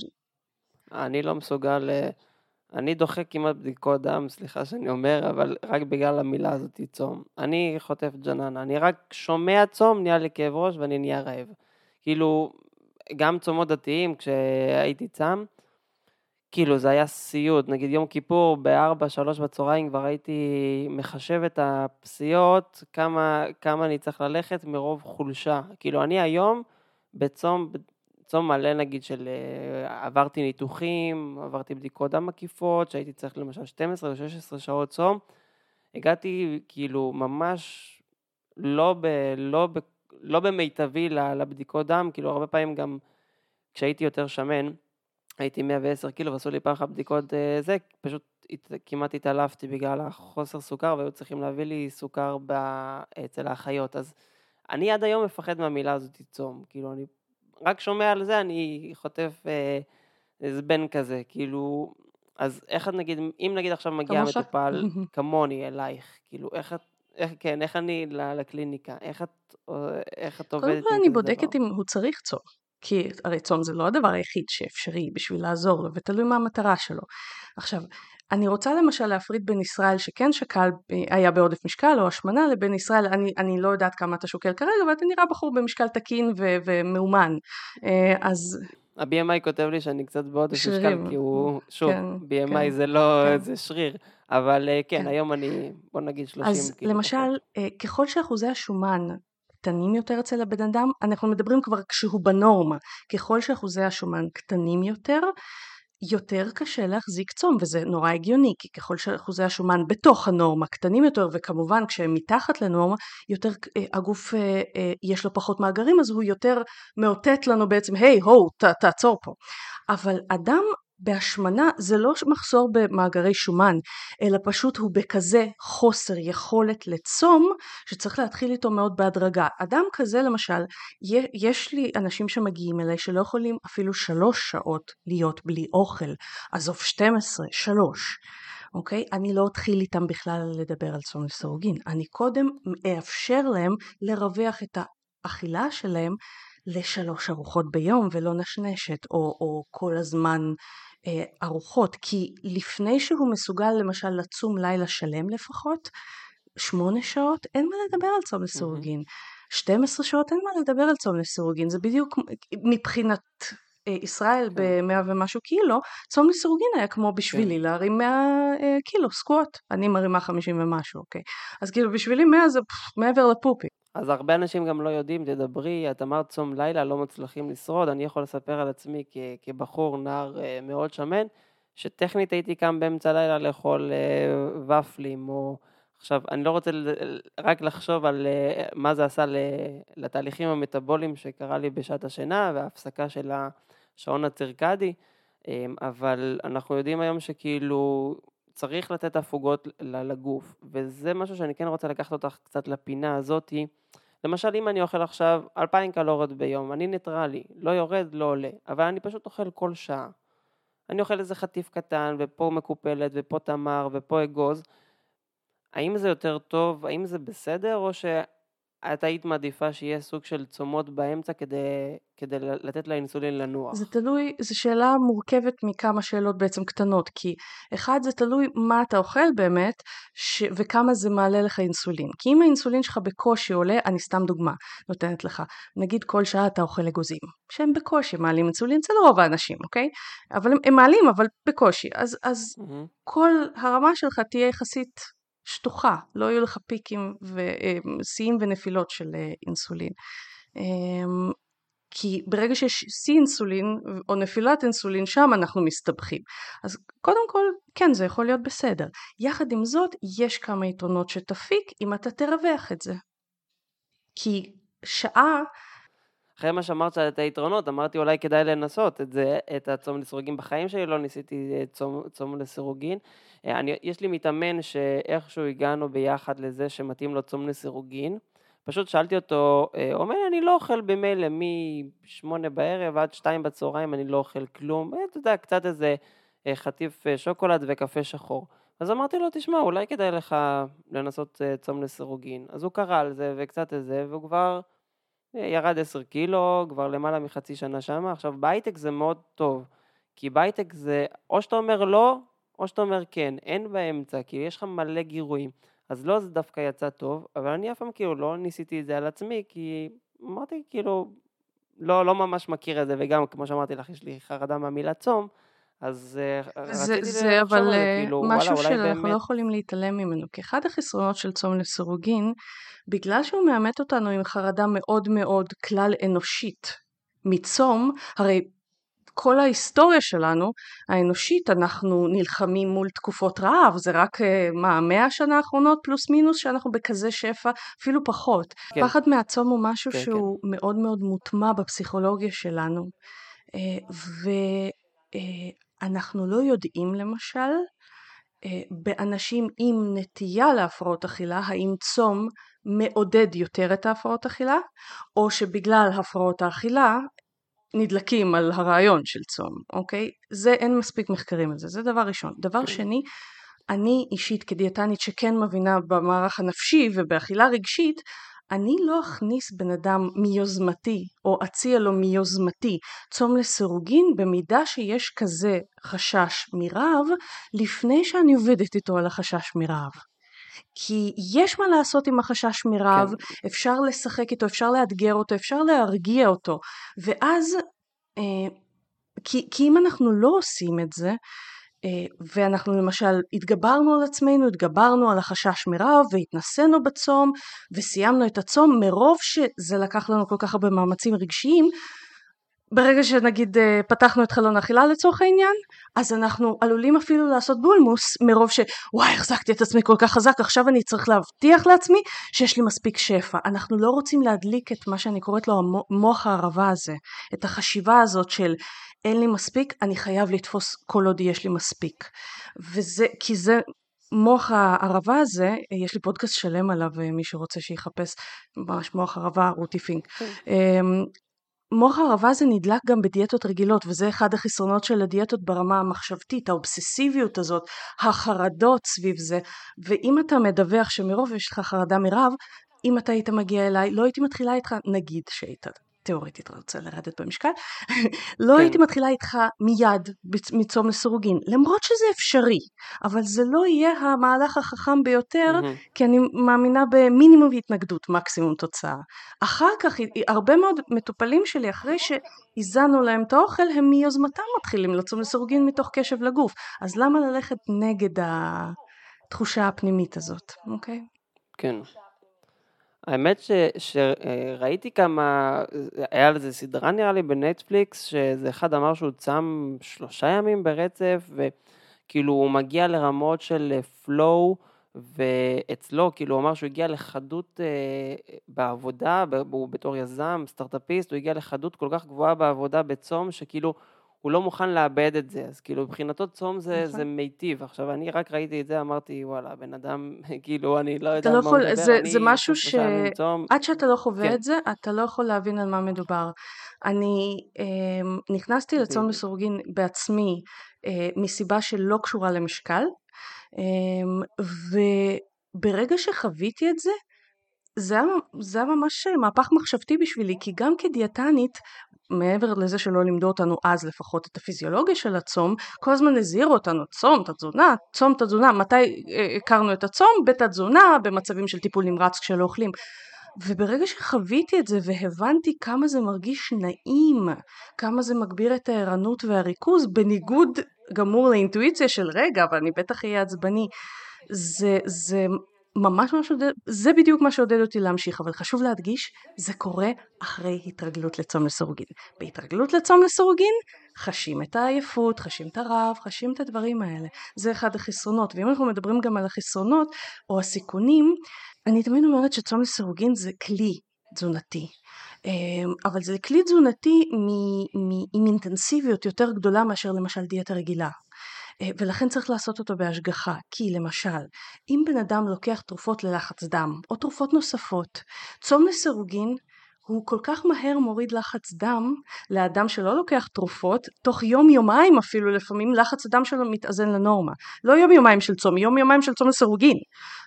אני לא מסוגל... אה, אני דוחה כמעט בדיקות דם, סליחה שאני אומר, אבל רק בגלל המילה הזאת צום. אני חוטף ג'ננה, אני רק שומע צום, נהיה לי כאב ראש ואני נהיה רעב. כאילו, גם צומות דתיים, כשהייתי צם, כאילו זה היה סיוט, נגיד יום כיפור ב-4, 3 בצהריים כבר הייתי מחשב את הפסיעות, כמה, כמה אני צריך ללכת מרוב חולשה. כאילו אני היום בצום, צום מלא נגיד של אה, עברתי ניתוחים, עברתי בדיקות דם מקיפות, שהייתי צריך למשל 12 או 16 שעות צום, הגעתי כאילו ממש לא, ב, לא, ב, לא במיטבי לבדיקות דם, כאילו הרבה פעמים גם כשהייתי יותר שמן, הייתי 110 קילו ועשו לי פעם אחת בדיקות אה, זה, פשוט כמעט התעלפתי בגלל החוסר סוכר והיו צריכים להביא לי סוכר ב... אצל האחיות, אז אני עד היום מפחד מהמילה הזאת צום, כאילו אני רק שומע על זה אני חוטף אה, זבן כזה, כאילו, אז איך את נגיד, אם נגיד עכשיו מגיע? מטופל כמוני אלייך, כאילו איך את, איך, כן, איך אני לקליניקה, איך את, איך את עובדת קודם עם כל כזה אני דבר? בודקת אם הוא צריך צום. כי הרי צום זה לא הדבר היחיד שאפשרי בשביל לעזור לו, ותלוי מה המטרה שלו. עכשיו, אני רוצה למשל להפריד בין ישראל שכן שקל, היה בעודף משקל או השמנה, לבין ישראל, אני, אני לא יודעת כמה אתה שוקל כרגע, אבל אתה נראה בחור במשקל תקין ו- ומאומן. אה, אז ה-BMI כותב לי שאני קצת בעודף משקל. כי הוא, שוב, כן, BMI כן, זה לא, כן. זה שריר, אבל אה, כן, כן. היום אני, בוא נגיד 30 אז כאילו למשל. אה, ככל שאחוזי השומן קטנים יותר אצל הבן אדם, אנחנו מדברים כבר כשהוא בנורמה, ככל שאחוזי השומן קטנים יותר, יותר קשה להחזיק צום, וזה נורא הגיוני, כי ככל שאחוזי השומן בתוך הנורמה קטנים יותר, וכמובן כשהם מתחת לנורמה, יותר אה, הגוף אה, אה, יש לו פחות מאגרים, אז הוא יותר מאותת לנו בעצם, היי, הו, ת, תעצור פה. אבל אדם בהשמנה זה לא מחסור במאגרי שומן, אלא פשוט הוא בכזה חוסר יכולת לצום, שצריך להתחיל איתו מאוד בהדרגה. אדם כזה למשל, יש לי אנשים שמגיעים אליי שלא יכולים אפילו שלוש שעות להיות בלי אוכל, עזוב 12, שלוש. אוקיי? אני לא אתחיל איתם בכלל לדבר על צום לסירוגין. אני קודם אאפשר להם לרווח את האכילה שלהם לשלוש ארוחות ביום ולא נשנשת, או, או כל הזמן ארוחות, כי לפני שהוא מסוגל למשל לצום לילה שלם לפחות, שמונה שעות, אין מה לדבר על צום לסירוגין. 12 שעות אין מה לדבר על צום לסירוגין, זה בדיוק מבחינת אה, ישראל כן. במאה ומשהו קילו, צום לסירוגין היה כמו בשבילי כן. להרים 100 אה, קילו סקווט, אני מרימה 50 ומשהו, אוקיי? אז כאילו בשבילי 100 זה מעבר לפופי. אז הרבה אנשים גם לא יודעים, תדברי, את אמרת צום לילה, לא מצליחים לשרוד, אני יכול לספר על עצמי כ- כבחור, נער אה, מאוד שמן, שטכנית הייתי קם באמצע הלילה לאכול אה, ופלים, או עכשיו, אני לא רוצה רק לחשוב על אה, מה זה עשה לתהליכים המטאבוליים שקרה לי בשעת השינה וההפסקה של השעון הצירקדי, אבל אנחנו יודעים היום שכאילו צריך לתת הפוגות לגוף, וזה משהו שאני כן רוצה לקחת אותך קצת לפינה הזאתי. למשל, אם אני אוכל עכשיו 2,000 קלוריות ביום, אני ניטרלי, לא יורד, לא עולה, אבל אני פשוט אוכל כל שעה. אני אוכל איזה חטיף קטן, ופה מקופלת, ופה תמר, ופה אגוז. האם זה יותר טוב, האם זה בסדר, או את היית מעדיפה שיהיה סוג של צומות באמצע כדי, כדי לתת לאינסולין לנוח? זה תלוי, זו שאלה מורכבת מכמה שאלות בעצם קטנות, כי אחד זה תלוי מה אתה אוכל באמת ש... וכמה זה מעלה לך אינסולין. כי אם האינסולין שלך בקושי עולה, אני סתם דוגמה נותנת לך, נגיד כל שעה אתה אוכל אגוזים, שהם בקושי מעלים אינסולין אצל רוב האנשים, אוקיי? אבל הם, הם מעלים, אבל בקושי. אז, אז mm-hmm. כל הרמה שלך תהיה יחסית שטוחה, לא יהיו לך פיקים ושיאים ונפילות של אה, אינסולין. אמ, כי ברגע שיש שיא אינסולין או נפילת אינסולין שם אנחנו מסתבכים. אז קודם כל כן זה יכול להיות בסדר. יחד עם זאת יש כמה יתרונות שתפיק אם אתה תרווח את זה. כי שעה אחרי מה שאמרת את היתרונות, אמרתי אולי כדאי לנסות את זה, את הצום לסירוגין. בחיים שלי לא ניסיתי אה, צום, צום לסירוגין. אה, אני, יש לי מתאמן שאיכשהו הגענו ביחד לזה שמתאים לו צום לסירוגין. פשוט שאלתי אותו, אה, הוא אומר, אני לא אוכל במילא מ-8 בערב עד 2 בצהריים, אני לא אוכל כלום. אתה יודע, קצת איזה חטיף שוקולד וקפה שחור. אז אמרתי לו, תשמע, אולי כדאי לך לנסות צום לסירוגין. אז הוא קרא על זה וקצת איזה, והוא כבר... ירד 10 קילו, כבר למעלה מחצי שנה שם. עכשיו, בהייטק זה מאוד טוב, כי בהייטק זה או שאתה אומר לא, או שאתה אומר כן, אין באמצע, כי יש לך מלא גירויים. אז לא, זה דווקא יצא טוב, אבל אני אף פעם כאילו לא ניסיתי את זה על עצמי, כי אמרתי כאילו, לא, לא ממש מכיר את זה, וגם כמו שאמרתי לך, יש לי חרדה מהמילה צום, אז אה, זה, רציתי זה זה, אה, כאילו, משהו וואלה, שאנחנו באמת... לא יכולים להתעלם ממנו, כי אחד החסרונות של צום לסירוגין, בגלל שהוא מאמת אותנו עם חרדה מאוד מאוד כלל אנושית מצום, הרי כל ההיסטוריה שלנו, האנושית, אנחנו נלחמים מול תקופות רעב, זה רק, אה, מה, מאה השנה האחרונות פלוס מינוס שאנחנו בכזה שפע, אפילו פחות. כן. פחד מהצום הוא משהו כן, שהוא כן. מאוד מאוד מוטמע בפסיכולוגיה שלנו. ו... אנחנו לא יודעים למשל אה, באנשים עם נטייה להפרעות אכילה האם צום מעודד יותר את ההפרעות אכילה או שבגלל הפרעות האכילה נדלקים על הרעיון של צום, אוקיי? זה אין מספיק מחקרים על זה, זה דבר ראשון. דבר כן. שני, אני אישית כדיאטנית שכן מבינה במערך הנפשי ובאכילה רגשית, אני לא אכניס בן אדם מיוזמתי או אציע לו מיוזמתי צום לסירוגין במידה שיש כזה חשש מרעב לפני שאני עובדת איתו על החשש מרעב. כי יש מה לעשות עם החשש מרעב, כן. אפשר לשחק איתו, אפשר לאתגר אותו, אפשר להרגיע אותו, ואז, אה, כי, כי אם אנחנו לא עושים את זה, ואנחנו למשל התגברנו על עצמנו, התגברנו על החשש מרעב והתנסינו בצום וסיימנו את הצום מרוב שזה לקח לנו כל כך הרבה מאמצים רגשיים ברגע שנגיד אה, פתחנו את חלון האכילה לצורך העניין, אז אנחנו עלולים אפילו לעשות בולמוס מרוב שוואי החזקתי את עצמי כל כך חזק, עכשיו אני צריך להבטיח לעצמי שיש לי מספיק שפע. אנחנו לא רוצים להדליק את מה שאני קוראת לו המוח הערבה הזה, את החשיבה הזאת של אין לי מספיק, אני חייב לתפוס כל עוד יש לי מספיק. וזה, כי זה מוח הערבה הזה, יש לי פודקאסט שלם עליו, אה, מי שרוצה שיחפש, ממש מוח ערבה, רותי פינק. כן. אמ, מוח הערבה הזה נדלק גם בדיאטות רגילות, וזה אחד החסרונות של הדיאטות ברמה המחשבתית, האובססיביות הזאת, החרדות סביב זה, ואם אתה מדווח שמרוב יש לך חרדה מרעב, אם אתה היית מגיע אליי, לא הייתי מתחילה איתך, נגיד שהיית תיאורטית רוצה לרדת במשקל, לא כן. הייתי מתחילה איתך מיד מצום לסירוגין, למרות שזה אפשרי, אבל זה לא יהיה המהלך החכם ביותר, mm-hmm. כי אני מאמינה במינימום התנגדות, מקסימום תוצאה. אחר כך, הרבה מאוד מטופלים שלי, אחרי שהזנו להם את האוכל, הם מיוזמתם מתחילים לצום לסירוגין מתוך קשב לגוף, אז למה ללכת נגד התחושה הפנימית הזאת, אוקיי? כן. האמת ש, שראיתי כמה, היה לזה סדרה נראה לי בנטפליקס, שזה אחד אמר שהוא צם שלושה ימים ברצף, וכאילו הוא מגיע לרמות של פלואו, ואצלו, כאילו הוא אמר שהוא הגיע לחדות אה, בעבודה, הוא בתור יזם, סטארט-אפיסט, הוא הגיע לחדות כל כך גבוהה בעבודה בצום, שכאילו הוא לא מוכן לאבד את זה, אז כאילו מבחינתו צום זה, נכון. זה מיטיב. עכשיו, אני רק ראיתי את זה, אמרתי, וואלה, בן אדם, כאילו, אני לא יודע לא על מה הוא מדבר, זה, אני... זה משהו ש... עד שאתה לא חווה כן. את זה, אתה לא יכול להבין על מה מדובר. אני אה, נכנסתי לצום לסורגין בעצמי אה, מסיבה שלא קשורה למשקל, אה, וברגע שחוויתי את זה, זה היה, זה היה ממש מהפך מחשבתי בשבילי, כי גם כדיאטנית, מעבר לזה שלא לימדו אותנו אז לפחות את הפיזיולוגיה של הצום, כל הזמן הזהירו אותנו, צום את התזונה, צום את התזונה, מתי אה, הכרנו את הצום? בתת-תזונה, במצבים של טיפול נמרץ כשלא אוכלים. וברגע שחוויתי את זה והבנתי כמה זה מרגיש נעים, כמה זה מגביר את הערנות והריכוז, בניגוד גמור לאינטואיציה של רגע, אבל אני בטח אהיה עצבני, זה, זה ממש ממש עודד, זה בדיוק מה שעודד אותי להמשיך, אבל חשוב להדגיש, זה קורה אחרי התרגלות לצום לסורוגין. בהתרגלות לצום לסורוגין, חשים את העייפות, חשים את הרעב, חשים את הדברים האלה. זה אחד החסרונות, ואם אנחנו מדברים גם על החסרונות או הסיכונים, אני תמיד אומרת שצום לסירוגין זה כלי תזונתי. אמ, אבל זה כלי תזונתי עם אינטנסיביות יותר גדולה מאשר למשל דיאטה רגילה. אה, ולכן צריך לעשות אותו בהשגחה, כי למשל, אם בן אדם לוקח תרופות ללחץ דם, או תרופות נוספות, צום לסירוגין הוא כל כך מהר מוריד לחץ דם לאדם שלא לוקח תרופות, תוך יום יומיים אפילו לפעמים לחץ הדם שלו מתאזן לנורמה. לא יום יומיים של צום, יום יומיים של צום לסירוגין,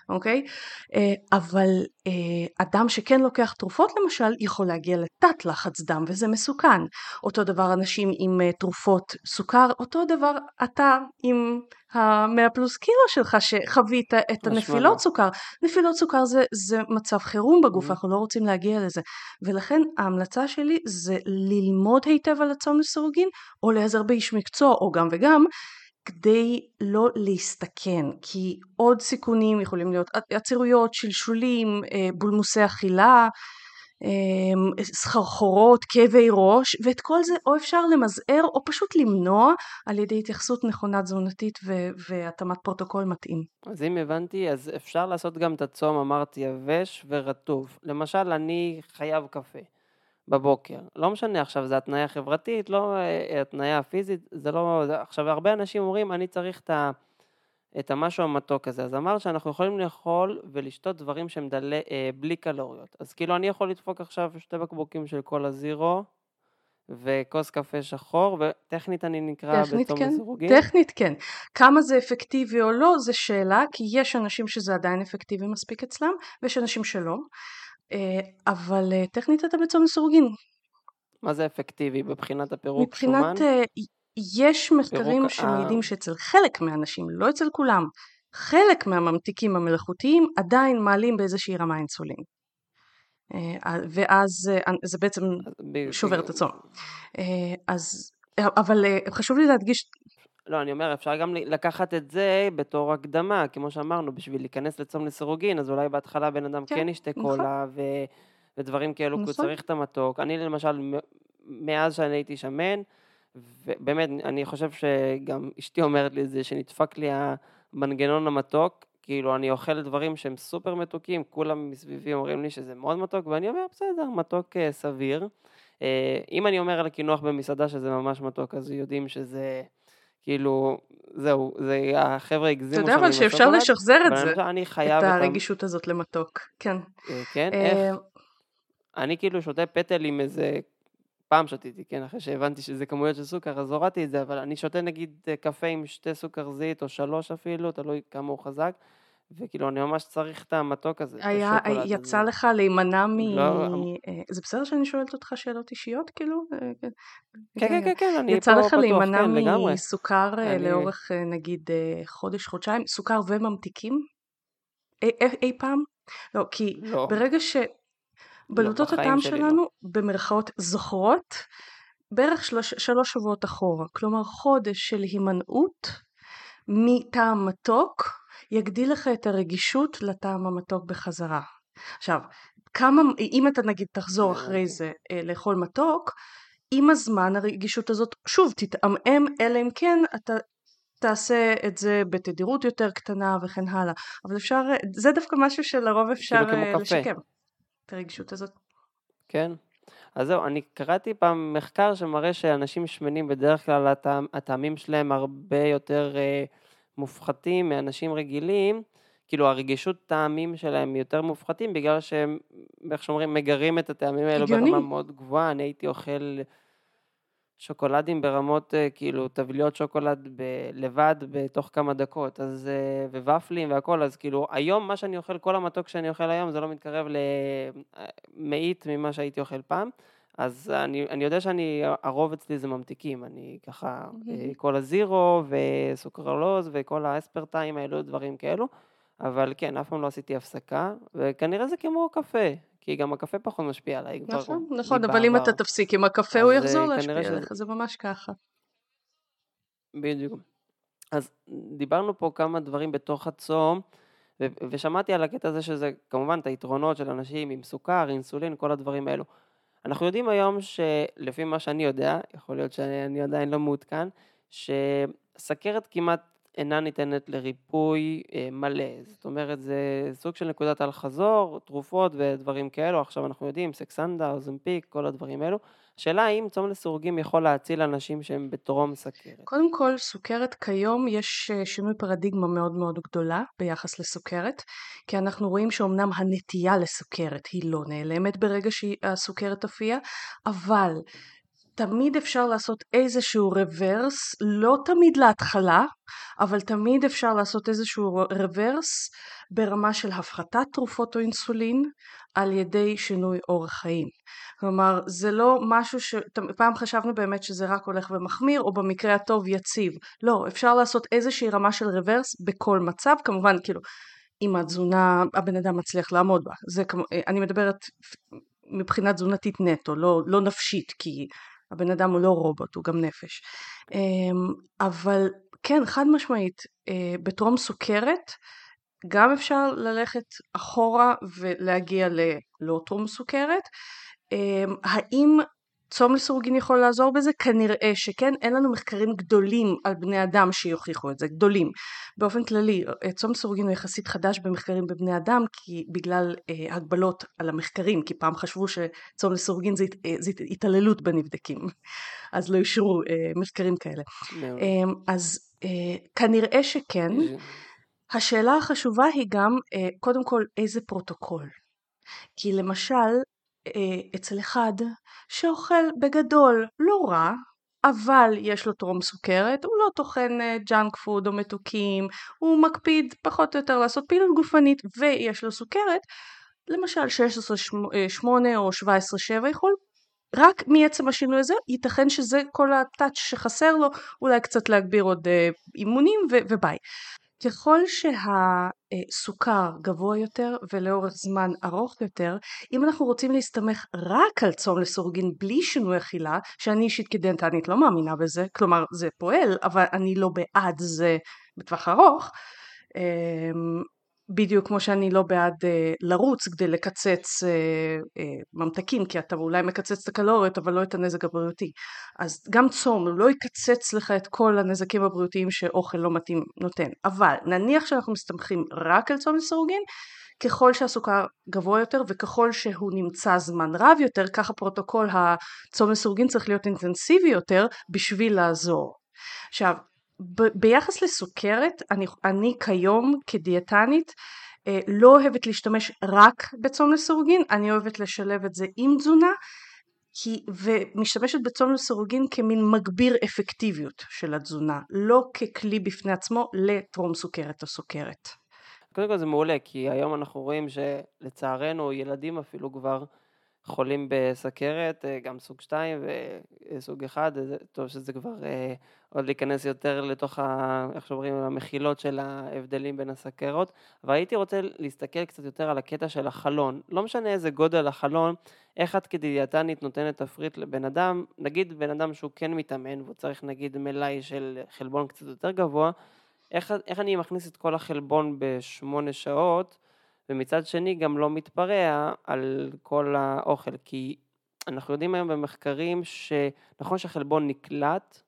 אוקיי? אה, אבל אה, אדם שכן לוקח תרופות למשל יכול להגיע לתת לחץ דם וזה מסוכן. אותו דבר אנשים עם אה, תרופות סוכר, אותו דבר אתה עם המאה פלוס קילו שלך שחווית את הנפילות סוכר. נפילות סוכר זה, זה מצב חירום בגוף. אנחנו לא רוצים להגיע לזה. ולכן ההמלצה שלי זה ללמוד היטב על הצום לסירוגין, או להיעזר באיש מקצוע, או גם וגם, כדי לא להסתכן, כי עוד סיכונים יכולים להיות עצירויות, שלשולים, אה, בולמוסי אכילה, אמ, סחרחורות, כאבי ראש, ואת כל זה או אפשר למזער או פשוט למנוע על ידי התייחסות נכונה תזונתית והתאמת פרוטוקול מתאים. אז אם הבנתי, אז אפשר לעשות גם את הצום, אמרתי, יבש ורטוב. למשל, אני חייב קפה בבוקר. לא משנה עכשיו, זה התניה חברתית, לא אה, התניה פיזית, זה לא... זה... עכשיו, הרבה אנשים אומרים, אני צריך את ה... את המשהו המתוק הזה. אז אמרת שאנחנו יכולים לאכול ולשתות דברים שהם דלי, אה, בלי קלוריות. אז כאילו אני יכול לדפוק עכשיו שתי בקבוקים של כל הזירו וכוס קפה שחור, וטכנית אני נקרא בצום כן. לסירוגין. טכנית כן. כמה זה אפקטיבי או לא, זה שאלה, כי יש אנשים שזה עדיין אפקטיבי מספיק אצלם, ויש אנשים שלא. אה, אבל אה, טכנית אתה בצום לסירוגין. מה זה אפקטיבי? מבחינת הפירוק מבחינת, שומן? מבחינת אה, יש מחקרים פירוק... שמעידים שאצל חלק מהאנשים, לא אצל כולם, חלק מהממתיקים המלאכותיים עדיין מעלים באיזושהי רמה אינסולין. ואז זה בעצם שובר את הצום. אז, אבל חשוב לי להדגיש... לא, אני אומר, אפשר גם לקחת את זה בתור הקדמה, כמו שאמרנו, בשביל להיכנס לצום לסירוגין, אז אולי בהתחלה בן אדם כן, כן ישתה נכון. קולה ו... ודברים כאלו, נכון. כי הוא צריך את המתוק. אני למשל, מאז שאני הייתי שמן, ובאמת, אני חושב שגם אשתי אומרת לי את זה, שנדפק לי המנגנון המתוק, כאילו אני אוכל דברים שהם סופר מתוקים, כולם מסביבי אומרים לי שזה מאוד מתוק, ואני אומר, בסדר, מתוק אה, סביר. אה, אם אני אומר על הקינוח במסעדה שזה ממש מתוק, אז יודעים שזה... כאילו, זהו, זה, החבר'ה הגזימו אתה יודע אבל שאפשר לשחזר את זה, אני חייב את הרגישות הזאת למתוק, כן. אה, כן? איך? אני כאילו שותה פטל עם איזה פעם שתיתי, כן, אחרי שהבנתי שזה כמויות של סוכר, אז הורדתי את זה, אבל אני שותה נגיד אה, קפה עם שתי סוכר זית, או שלוש אפילו, תלוי כמה הוא חזק, וכאילו, אני ממש צריך את המתוק הזה, היה, יצא הזה. לך להימנע מ... לא... אה, זה בסדר שאני שואלת אותך שאלות אישיות, כאילו? אה, כן, כן, כן, כן, כן אני פה פתוח, כן, לגמרי. יצא לך להימנע מסוכר אני... לאורך, נגיד, חודש, חודשיים, סוכר וממתיקים? אי, אי, אי פעם? לא, כי לא. ברגע ש... בלוטות לא, הטעם שלנו לא. במרכאות זוכרות בערך שלוש, שלוש שבועות אחורה, כלומר חודש של הימנעות מטעם מתוק יגדיל לך את הרגישות לטעם המתוק בחזרה. עכשיו, כמה, אם אתה נגיד תחזור אחרי זה אה, לאכול מתוק, עם הזמן הרגישות הזאת שוב תתעמעם, אלא אם כן אתה תעשה את זה בתדירות יותר קטנה וכן הלאה. אבל אפשר, זה דווקא משהו שלרוב אפשר אה, לשקם. את הרגישות הזאת. כן. אז זהו, אני קראתי פעם מחקר שמראה שאנשים שמנים בדרך כלל הטעמים שלהם הרבה יותר אה, מופחתים מאנשים רגילים, כאילו הרגישות טעמים שלהם יותר מופחתים בגלל שהם, איך שאומרים, מגרים את הטעמים האלו ברמה מאוד גבוהה, אני הייתי אוכל שוקולדים ברמות, אה, כאילו, טבליות שוקולד ב- לבד בתוך כמה דקות, אז, אה, וופלים והכל, אז כאילו, היום מה שאני אוכל, כל המתוק שאני אוכל היום, זה לא מתקרב למאית ממה שהייתי אוכל פעם. אז אני, אני יודע שאני, הרוב אצלי זה ממתיקים, אני ככה, מהמם. כל הזירו וסוכרלוז וכל האספרטיים האלו, דברים כאלו, אבל כן, אף פעם לא עשיתי הפסקה, וכנראה זה כמו קפה, כי גם הקפה פחות משפיע עליי כבר נכון, נכון, אבל אם. אתה תפסיק עם הקפה הוא יחזור אה, להשפיע עליך, זה ממש ככה. בדיוק. אז דיברנו פה כמה דברים בתוך הצום, ו- ושמעתי על הקטע הזה שזה כמובן את היתרונות של אנשים עם סוכר, אינסולין, כל הדברים האלו. אנחנו יודעים היום שלפי מה שאני יודע, יכול להיות שאני עדיין לא מעודכן, שסכרת כמעט אינה ניתנת לריפוי אה, מלא. זאת אומרת, זה סוג של נקודת אל-חזור, תרופות ודברים כאלו. עכשיו אנחנו יודעים, סקסנדה, אוזמפיק, כל הדברים האלו. השאלה האם צום לסירוגין יכול להציל אנשים שהם בטרום סכרת. קודם כל, סוכרת כיום יש אה, שינוי פרדיגמה מאוד מאוד גדולה ביחס לסוכרת, כי אנחנו רואים שאומנם הנטייה לסוכרת היא לא נעלמת ברגע שהסוכרת תופיע, אבל תמיד אפשר לעשות איזשהו רוורס, לא תמיד להתחלה, אבל תמיד אפשר לעשות איזשהו רוורס ברמה של הפחתת תרופות או אינסולין על ידי שינוי אורח חיים. כלומר, זה לא משהו. פעם חשבנו באמת שזה רק הולך ומחמיר, או במקרה הטוב יציב. לא, אפשר לעשות איזושהי רמה של רוורס בכל מצב, כמובן, כאילו, אם התזונה, הבן אדם מצליח לעמוד בה. זה כמו, אני מדברת מבחינה תזונתית נטו, לא, לא נפשית, כי הבן אדם הוא לא רובוט, הוא גם נפש. אמ, אבל כן, חד משמעית, אה, בטרום סוכרת, גם אפשר ללכת אחורה ולהגיע ללא טרום סוכרת. אמ, האם צום לסירוגין יכול לעזור בזה? כנראה שכן, אין לנו מחקרים גדולים על בני אדם שיוכיחו את זה, גדולים. באופן כללי, אה, צום לסירוגין הוא יחסית חדש במחקרים בבני אדם, כי בגלל אה, הגבלות על המחקרים, כי פעם חשבו שצום לסירוגין זה, אה, זה התעללות בנבדקים, אז לא אישרו אה, מחקרים כאלה. אמ, אז אה, כנראה שכן. השאלה החשובה היא גם, אה, קודם כל, איזה פרוטוקול. כי למשל, אה, אצל אחד שאוכל בגדול לא רע, אבל יש לו טרום סוכרת, הוא לא טוחן אה, ג'אנק פוד או מתוקים, הוא מקפיד פחות או יותר לעשות פעילות גופנית ויש לו סוכרת, למשל 16-8 או 17-7 יכול רק מעצם השינוי הזה ייתכן שזה כל הטאץ' שחסר לו, אולי קצת להגביר עוד אה, אימונים וביי. ככל שהסוכר גבוה יותר ולאורך זמן ארוך יותר, אם אנחנו רוצים להסתמך רק על צום לסורגין בלי שינוי אכילה, שאני אישית כדנטנית לא מאמינה בזה, כלומר זה פועל, אבל אני לא בעד זה בטווח ארוך, אמ, בדיוק כמו שאני לא בעד אה, לרוץ כדי לקצץ אה, אה, ממתקים, כי אתה אולי מקצץ את הקלוריות אבל לא את הנזק הבריאותי. אז גם צום לא יקצץ לך את כל הנזקים הבריאותיים שאוכל לא מתאים נותן. אבל נניח שאנחנו מסתמכים רק על צום לסירוגין, ככל שהסוכר גבוה יותר וככל שהוא נמצא זמן רב יותר, ככה פרוטוקול הצום לסירוגין צריך להיות אינטנסיבי יותר בשביל לעזור. עכשיו, ב- ביחס לסוכרת, אני, אני כיום כדיאטנית אה, לא אוהבת להשתמש רק בצום לסירוגין, אני אוהבת לשלב את זה עם תזונה, כי, ומשתמשת בצום לסירוגין כמין מגביר אפקטיביות של התזונה, לא ככלי בפני עצמו לטרום סוכרת או סוכרת. קודם כל זה מעולה, כי היום אנחנו רואים שלצערנו ילדים אפילו כבר חולים בסכרת, אה, גם סוג 2 וסוג 1, זה טוב שזה כבר אה, עוד להיכנס יותר לתוך, ה, איך שאומרים, המחילות של ההבדלים בין הסכרות, אבל הייתי רוצה להסתכל קצת יותר על הקטע של החלון. לא משנה איזה גודל החלון, איך את כדיאטנית נותנת תפריט לבן אדם, נגיד בן אדם שהוא כן מתאמן והוא צריך נגיד מלאי של חלבון קצת יותר גבוה, איך, איך אני מכניס את כל החלבון בשמונה שעות, ומצד שני גם לא מתפרע על כל האוכל, כי אנחנו יודעים היום במחקרים שנכון שהחלבון נקלט,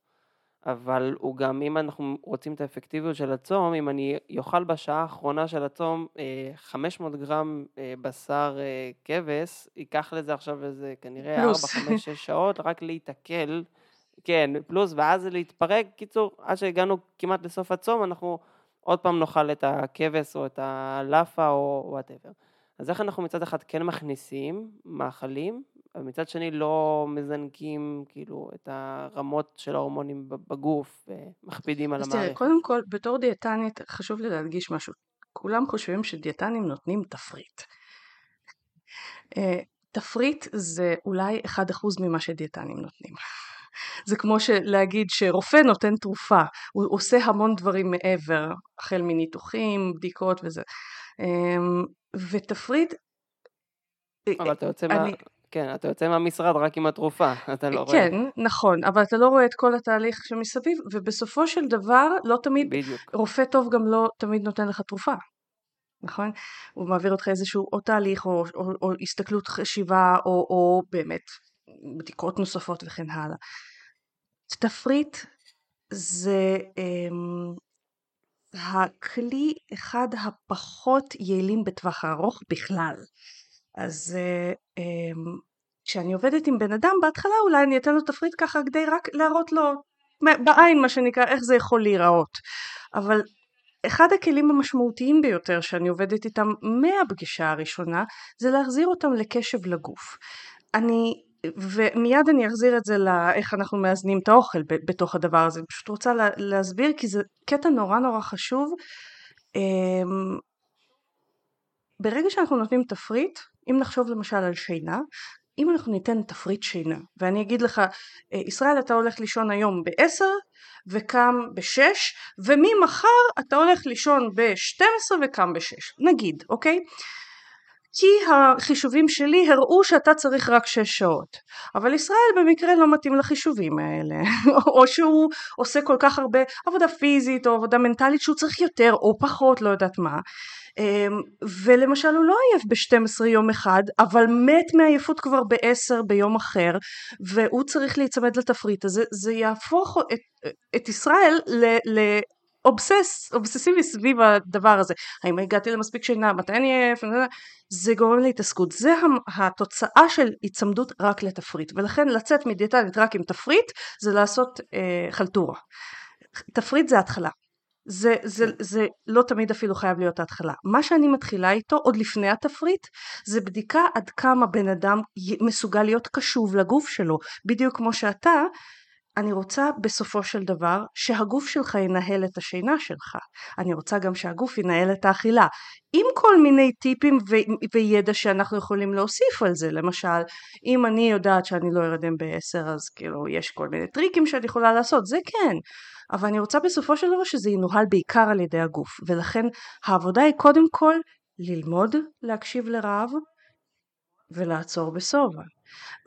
אבל הוא גם, אם אנחנו רוצים את האפקטיביות של הצום, אם אני אוכל בשעה האחרונה של הצום אה, 500 גרם אה, בשר אה, כבש, ייקח לזה עכשיו איזה כנראה 4, פלוס. 5, 6 שעות רק להיתקל, כן, פלוס, ואז להתפרק. קיצור, עד שהגענו כמעט לסוף הצום, אנחנו עוד פעם נאכל את הכבש או את הלאפה או whatever. אז איך אנחנו מצד אחד כן מכניסים מאכלים, אבל מצד שני לא מזנקים כאילו את הרמות של ההורמונים בגוף ומכבידים על המערכת. קודם כל, בתור דיאטנית חשוב לי להדגיש משהו. כולם חושבים שדיאטנים נותנים תפריט. אה, תפריט זה אולי 1% ממה שדיאטנים נותנים. זה כמו להגיד שרופא נותן תרופה, הוא עושה המון דברים מעבר, החל מניתוחים, בדיקות וזה. אמ, ותפריט... אבל אתה יוצא אני... מה... כן, אתה יוצא מהמשרד רק עם התרופה, אתה לא כן, רואה. כן, נכון, אבל אתה לא רואה את כל התהליך שמסביב, ובסופו של דבר לא תמיד, בדיוק. רופא טוב גם לא תמיד נותן לך תרופה. נכון? הוא מעביר אותך איזשהו או תהליך או, או, או הסתכלות חשיבה או, או באמת בדיקות נוספות וכן הלאה. תפריט זה um, הכלי אחד הפחות יעילים בטווח הארוך בכלל. אז uh, um, כשאני עובדת עם בן אדם בהתחלה אולי אני אתן לו תפריט ככה כדי רק להראות לו בעין מה שנקרא איך זה יכול להיראות אבל אחד הכלים המשמעותיים ביותר שאני עובדת איתם מהפגישה הראשונה זה להחזיר אותם לקשב לגוף. אני ומיד אני אחזיר את זה לאיך אנחנו מאזנים את האוכל בתוך הדבר הזה, אני פשוט רוצה לה, להסביר כי זה קטע נורא נורא חשוב. אמ, ברגע שאנחנו נותנים תפריט, אם נחשוב למשל על שינה, אם אנחנו ניתן תפריט שינה, ואני אגיד לך, אה, ישראל אתה הולך לישון היום ב-10 וקם ב-6, וממחר אתה הולך לישון ב-12 וקם ב-6, נגיד, אוקיי? כי החישובים שלי הראו שאתה צריך רק 6 שעות. אבל ישראל במקרה לא מתאים לחישובים האלה, או שהוא עושה כל כך הרבה עבודה פיזית או עבודה מנטלית שהוא צריך יותר או פחות, לא יודעת מה. אמ, ולמשל הוא לא עייף ב-12 יום אחד אבל מת מעייפות כבר ב-10 ביום אחר והוא צריך להיצמד לתפריט הזה זה יהפוך את, את ישראל ל... ל אובסס, אובססיבי סביב הדבר הזה. האם הגעתי למספיק שינה, מתי אני עייף, זה גורם להתעסקות. זה התוצאה של היצמדות רק לתפריט, ולכן לצאת מדיאטנית רק עם תפריט זה לעשות אה, חלטורה. תפריט זה התחלה. זה, זה. זה לא תמיד אפילו חייב להיות ההתחלה. מה שאני מתחילה איתו עוד לפני התפריט זה בדיקה עד כמה בן אדם מסוגל להיות קשוב לגוף שלו. בדיוק כמו שאתה, אני רוצה בסופו של דבר שהגוף שלך ינהל את השינה שלך. אני רוצה גם שהגוף ינהל את האכילה. עם כל מיני טיפים ו- וידע שאנחנו יכולים להוסיף על זה. למשל, אם אני יודעת שאני לא ארדם בעשר אז כאילו יש כל מיני טריקים שאת יכולה לעשות, זה כן. אבל אני רוצה בסופו של דבר שזה ינוהל בעיקר על ידי הגוף ולכן העבודה היא קודם כל ללמוד להקשיב לרעב ולעצור בשובע.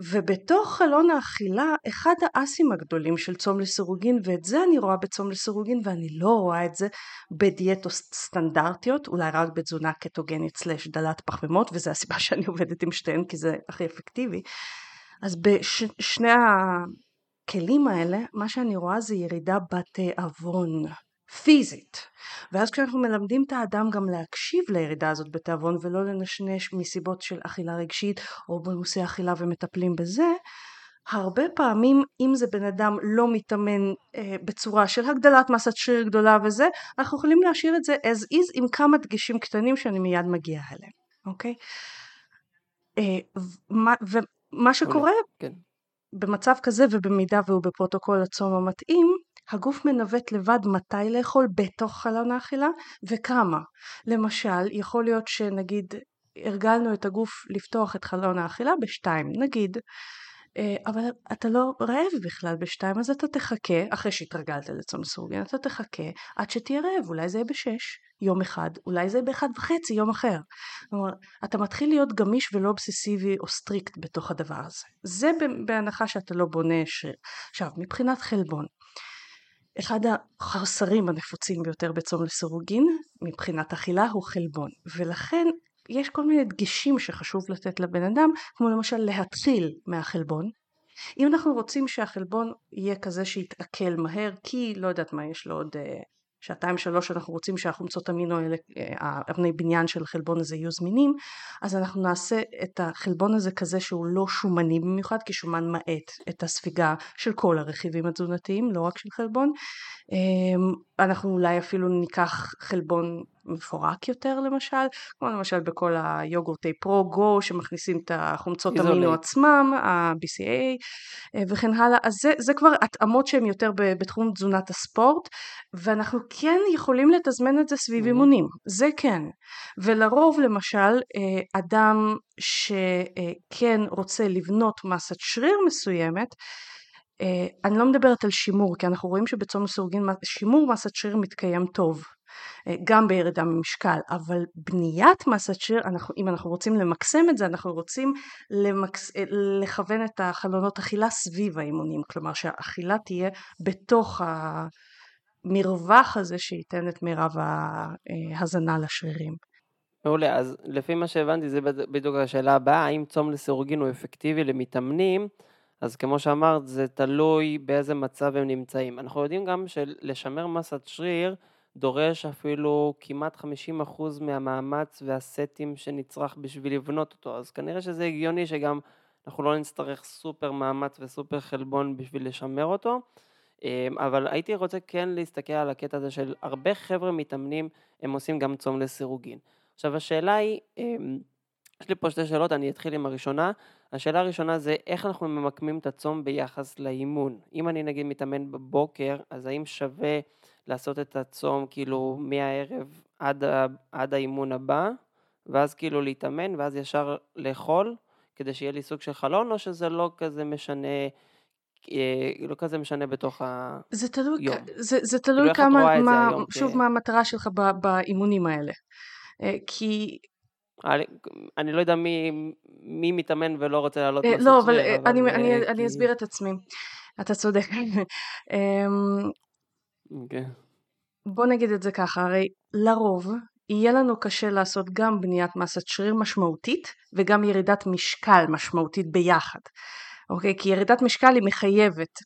ובתוך חלון האכילה אחד האסים הגדולים של צום לסירוגין ואת זה אני רואה בצום לסירוגין ואני לא רואה את זה בדיאטות סטנדרטיות אולי רק בתזונה קטוגנית סלש דלת פחמימות וזה הסיבה שאני עובדת עם שתיהן כי זה הכי אפקטיבי אז בשני הכלים האלה, מה שאני רואה זה ירידה בתיאבון, פיזית. ואז כשאנחנו מלמדים את האדם גם להקשיב לירידה הזאת בתיאבון ולא לנשנש מסיבות של אכילה רגשית או בנושא אכילה ומטפלים בזה, הרבה פעמים אם זה בן אדם לא מתאמן אה, בצורה של הגדלת מסת שריר גדולה וזה, אנחנו יכולים להשאיר את זה as is עם כמה דגשים קטנים שאני מיד מגיעה אליהם, אוקיי? אה, ומה, ומה שקורה כן. במצב כזה ובמידה והוא בפרוטוקול הצום המתאים, הגוף מנווט לבד מתי לאכול בתוך חלון האכילה וכמה. למשל, יכול להיות שנגיד הרגלנו את הגוף לפתוח את חלון האכילה בשתיים, נגיד, אה, אבל אתה לא רעב בכלל בשתיים אז אתה תחכה אחרי שהתרגלת לצום סירוגין אתה תחכה עד שתהיה רעב אולי זה יהיה בשש יום אחד אולי זה יהיה באחד וחצי יום אחר. כלומר אתה מתחיל להיות גמיש ולא אובססיבי או strict בתוך הדבר הזה. זה בהנחה שאתה לא בונה שריר עכשיו מבחינת חלבון אחד החסרים הנפוצים ביותר בצום לסירוגין מבחינת אכילה הוא חלבון ולכן יש כל מיני דגשים שחשוב לתת לבן אדם, כמו למשל להתחיל מהחלבון. אם אנחנו רוצים שהחלבון יהיה כזה שיתעכל מהר, כי לא יודעת מה, יש לו עוד uh, שעתיים שלוש אנחנו רוצים שהחומצות אמינו האלה, אה, בניין של החלבון הזה יהיו זמינים, אז אנחנו נעשה את החלבון הזה כזה שהוא לא שומני במיוחד, כי שומן מאט את הספיגה של כל הרכיבים התזונתיים, לא רק של חלבון. אמ, אנחנו אולי אפילו ניקח חלבון מפורק יותר למשל, כמו למשל בכל היוגורטי פרו-גו שמכניסים את החומצות. אמינו עצמם, ה-BCA אה, וכן הלאה, אז זה, זה כבר התאמות שהן יותר בתחום תזונת הספורט, ואנחנו כן יכולים לתזמן את זה סביב Mhm. אימונים, זה כן. ולרוב למשל אה, אדם שכן רוצה לבנות מסת שריר מסוימת, אה, אני לא מדברת על שימור, כי אנחנו רואים שבצום לסירוגין שימור מסת שריר מתקיים טוב, אה, גם בירידה ממשקל, אבל בניית מסת שריר, אנחנו, אם אנחנו רוצים למקסם את זה, אנחנו רוצים למקס, אה, לכוון את החלונות אכילה סביב האימונים, כלומר שהאכילה תהיה בתוך המרווח הזה שייתן את מירב ההזנה לשרירים. מעולה, אז לפי מה שהבנתי זה בד- בדיוק השאלה הבאה, האם צום לסירוגין הוא אפקטיבי למתאמנים? אז כמו שאמרת, זה תלוי באיזה מצב הם נמצאים. אנחנו יודעים גם שלשמר מסת שריר דורש אפילו כמעט 50% מהמאמץ והסטים שנצרך בשביל לבנות אותו, אז כנראה שזה הגיוני שגם אנחנו לא נצטרך סופר מאמץ וסופר חלבון בשביל לשמר אותו. אמ, אבל הייתי רוצה כן להסתכל על הקטע הזה של הרבה חבר'ה מתאמנים, הם עושים גם צום לסירוגין. עכשיו השאלה היא, אמ, יש לי פה שתי שאלות, אני אתחיל עם הראשונה. השאלה הראשונה זה איך אנחנו ממקמים את הצום ביחס לאימון. אם אני נגיד מתאמן בבוקר, אז האם שווה לעשות את הצום כאילו מהערב עד, עד האימון הבא, ואז כאילו להתאמן, ואז ישר לאכול, כדי שיהיה לי סוג של חלון, או שזה לא כזה משנה, אה, לא כזה משנה בתוך ה... זה תלוי. זה, זה כאילו, תלוי את כמה, מה, היום? שוב כ- מה המטרה שלך ב- באימונים האלה. אה, כי אני- אני לא יודע מי, מי מתאמן ולא רוצה לעלות אה, מסת לא, אבל אה, אני, אה, אני. אני אסביר את עצמי. אתה צודק. אמ, אוקיי. בוא נגיד את זה ככה, הרי לרוב יהיה לנו קשה לעשות גם בניית מסת שריר משמעותית וגם ירידת משקל משמעותית ביחד. אוקיי? כי ירידת משקל היא מחייבת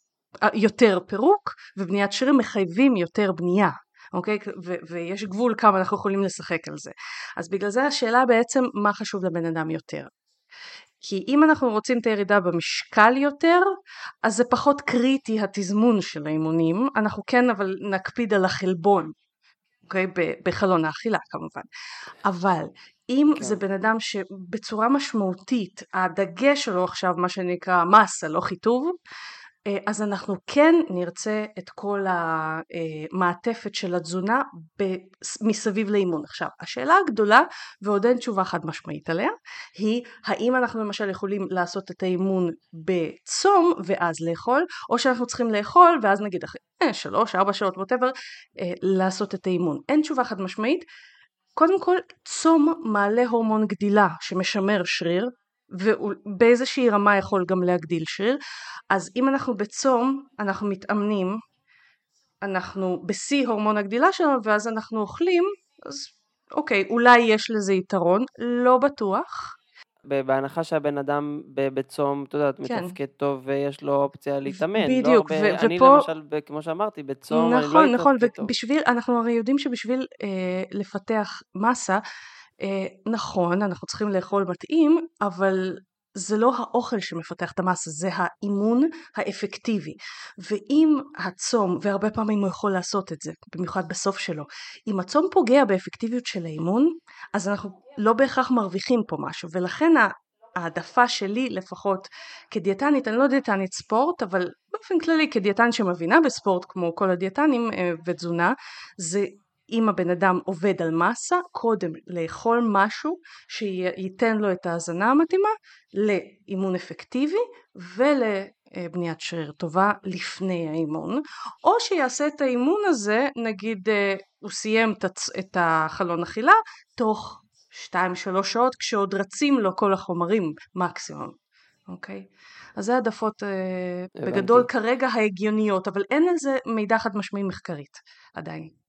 אה, יותר פירוק ובניית שרירים מחייבים יותר בנייה. אוקיי? ו- ויש גבול כמה אנחנו יכולים לשחק על זה. אז בגלל זה השאלה בעצם מה חשוב לבן אדם יותר. כי אם אנחנו רוצים את הירידה במשקל יותר, אז זה פחות קריטי התזמון של האימונים, אנחנו כן אבל נקפיד על החלבון, אוקיי? בחלון האכילה כמובן. אבל אם כן. זה בן אדם שבצורה משמעותית הדגש שלו עכשיו מה שנקרא מסה לא חיטוב, אז אנחנו כן נרצה את כל המעטפת של התזונה מסביב לאימון. עכשיו, השאלה הגדולה, ועוד אין תשובה חד משמעית עליה, היא האם אנחנו למשל יכולים לעשות את האימון בצום ואז לאכול, או שאנחנו צריכים לאכול ואז נגיד אחרי אה, שלוש, ארבע שעות, ווטאבר, לעשות את האימון. אין תשובה חד משמעית. קודם כל, צום מעלה הורמון גדילה שמשמר שריר, ובאיזושהי רמה יכול גם להגדיל שריר. אז אם אנחנו בצום, אנחנו מתאמנים, אנחנו בשיא הורמון הגדילה שלנו, ואז אנחנו אוכלים, אז אוקיי, אולי יש לזה יתרון, לא בטוח. בהנחה שהבן אדם בצום, את יודעת, כן. מתפקד טוב ויש לו אופציה להתאמן. לא בדיוק, הרבה, ו- אני ופה- למשל, כמו שאמרתי, בצום אני לא נכון, נכון. ובשביל, אנחנו הרי יודעים שבשביל אה, לפתח מסה, נכון, אנחנו צריכים לאכול מתאים, אבל זה לא האוכל שמפתח את המסה, זה האימון האפקטיבי. ואם הצום, והרבה פעמים הוא יכול לעשות את זה, במיוחד בסוף שלו, אם הצום פוגע באפקטיביות של האימון, אז אנחנו לא בהכרח מרוויחים פה משהו, ולכן ה- העדפה שלי לפחות כדיאטנית, אני לא דיאטנית ספורט, אבל באופן כללי כדיאטן שמבינה בספורט כמו כל הדיאטנים אה, ותזונה, זה אם הבן אדם עובד על מסה, קודם לאכול משהו שייתן לו את ההזנה המתאימה לאימון אפקטיבי ולבניית שריר טובה לפני האימון, או שיעשה את האימון הזה, נגיד אה, הוא סיים את החלון אכילה תוך 2-3 שעות כשעוד רצים לו כל החומרים מקסימום, אוקיי? אז זה העדפות אה, הבנתי. בגדול כרגע ההגיוניות, אבל אין על זה מידע חד משמעי מחקרית עדיין.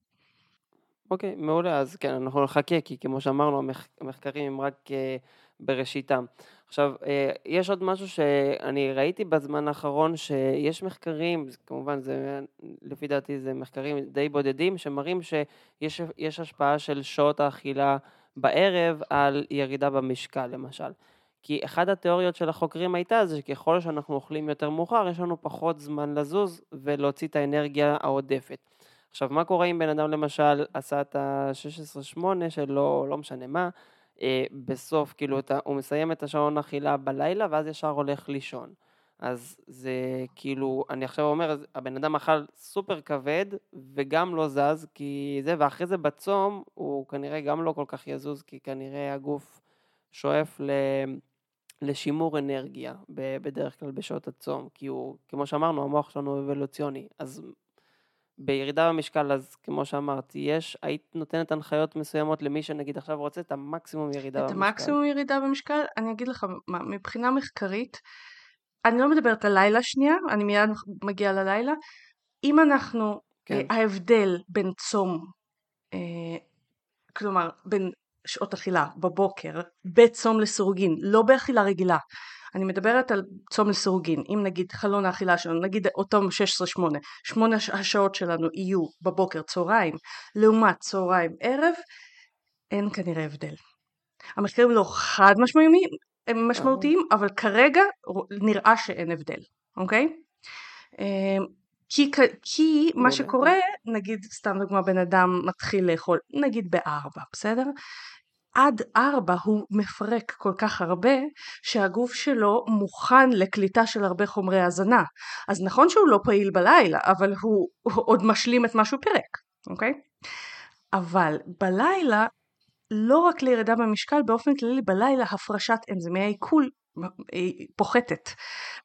אוקיי, מעולה, אז כן, אנחנו נחכה, כי כמו שאמרנו, המח- המחקרים הם רק אה, בראשיתם. עכשיו, אה, יש עוד משהו שאני ראיתי בזמן האחרון, שיש מחקרים, כמובן, זה, לפי דעתי זה מחקרים די בודדים, שמראים שיש יש השפעה של שעות האכילה בערב על ירידה במשקל, למשל. כי אחת התיאוריות של החוקרים הייתה זה שככל שאנחנו אוכלים יותר מאוחר, יש לנו פחות זמן לזוז ולהוציא את האנרגיה העודפת. עכשיו, מה קורה אם בן אדם למשל עשה את ה-16-8 שלו, לא משנה מה, אה, בסוף, כאילו, אתה, הוא מסיים את השעון אכילה בלילה, ואז ישר הולך לישון. אז זה כאילו, אני עכשיו אומר, הבן אדם אכל סופר כבד, וגם לא זז, כי זה, ואחרי זה בצום, הוא כנראה גם לא כל כך יזוז, כי כנראה הגוף שואף ל... לשימור אנרגיה בדרך כלל בשעות הצום, כי הוא, כמו שאמרנו, המוח שלנו אבולוציוני. אז בירידה במשקל, אז כמו שאמרתי, יש, היית נותנת הנחיות מסוימות למי שנגיד עכשיו רוצה את המקסימום ירידה את במשקל. את המקסימום ירידה במשקל, אני אגיד לך, מה, מבחינה מחקרית, אני לא מדברת על לילה שנייה, אני מיד מגיעה ללילה. אם אנחנו, כן. אה, ההבדל בין צום, אה, כלומר, בין שעות אכילה בבוקר, בצום לסירוגין, לא באכילה רגילה. אני מדברת על צום לסירוגין, אם נגיד חלון האכילה שלנו, נגיד אותם 16-8, שמונה השעות שלנו יהיו בבוקר צהריים, לעומת צהריים ערב, אין כנראה הבדל. המחקרים לא חד משמעותיים, הם משמעותיים, אבל כרגע נראה שאין הבדל, אוקיי? אמ, כי, כי מה שקורה, נגיד סתם דוגמה בן אדם מתחיל לאכול, נגיד בארבע, בסדר? עד ארבע הוא מפרק כל כך הרבה שהגוף שלו מוכן לקליטה של הרבה חומרי הזנה. אז נכון שהוא לא פעיל בלילה, אבל הוא, הוא עוד משלים את מה שהוא פירק, אוקיי? אבל בלילה, לא רק לירידה במשקל, באופן כללי בלילה הפרשת אנזימי העיכול פוחתת.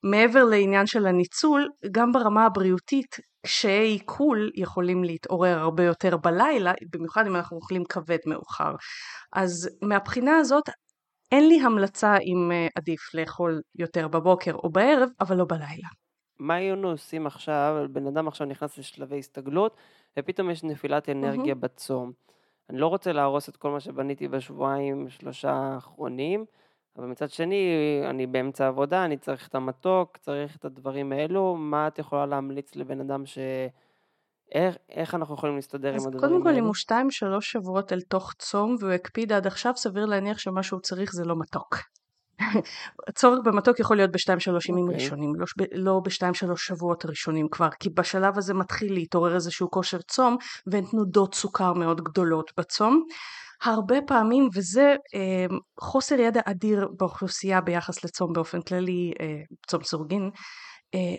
מעבר לעניין של הניצול, גם ברמה הבריאותית קשיי עיכול יכולים להתעורר הרבה יותר בלילה, במיוחד אם אנחנו אוכלים כבד מאוחר. אז מהבחינה הזאת אין לי המלצה אם אה, עדיף לאכול יותר בבוקר או בערב, אבל לא בלילה. מה היינו עושים עכשיו, בן אדם עכשיו נכנס לשלבי הסתגלות, ופתאום יש נפילת אנרגיה mm-hmm. בצום. אני לא רוצה להרוס את כל מה שבניתי בשבועיים, שלושה האחרונים, אבל מצד שני, אני באמצע עבודה, אני צריך את המתוק, צריך את הדברים האלו, מה את יכולה להמליץ לבן אדם ש... איך, איך אנחנו יכולים להסתדר עם הדברים האלו? אז קודם כל, אם הוא שתיים, שלוש שבועות אל תוך צום והוא הקפיד עד עכשיו, סביר להניח שמה שהוא צריך זה לא מתוק. הצורך במתוק יכול להיות בשתיים שלוש ימים okay. אוקיי. ראשונים, לא, לא בשתיים שלוש שבועות ראשונים כבר, כי בשלב הזה מתחיל להתעורר איזשהו כושר צום ואין תנודות סוכר מאוד גדולות בצום. הרבה פעמים, וזה אה, חוסר ידע אדיר באוכלוסייה ביחס לצום באופן כללי, אה, צום סורגין, אה,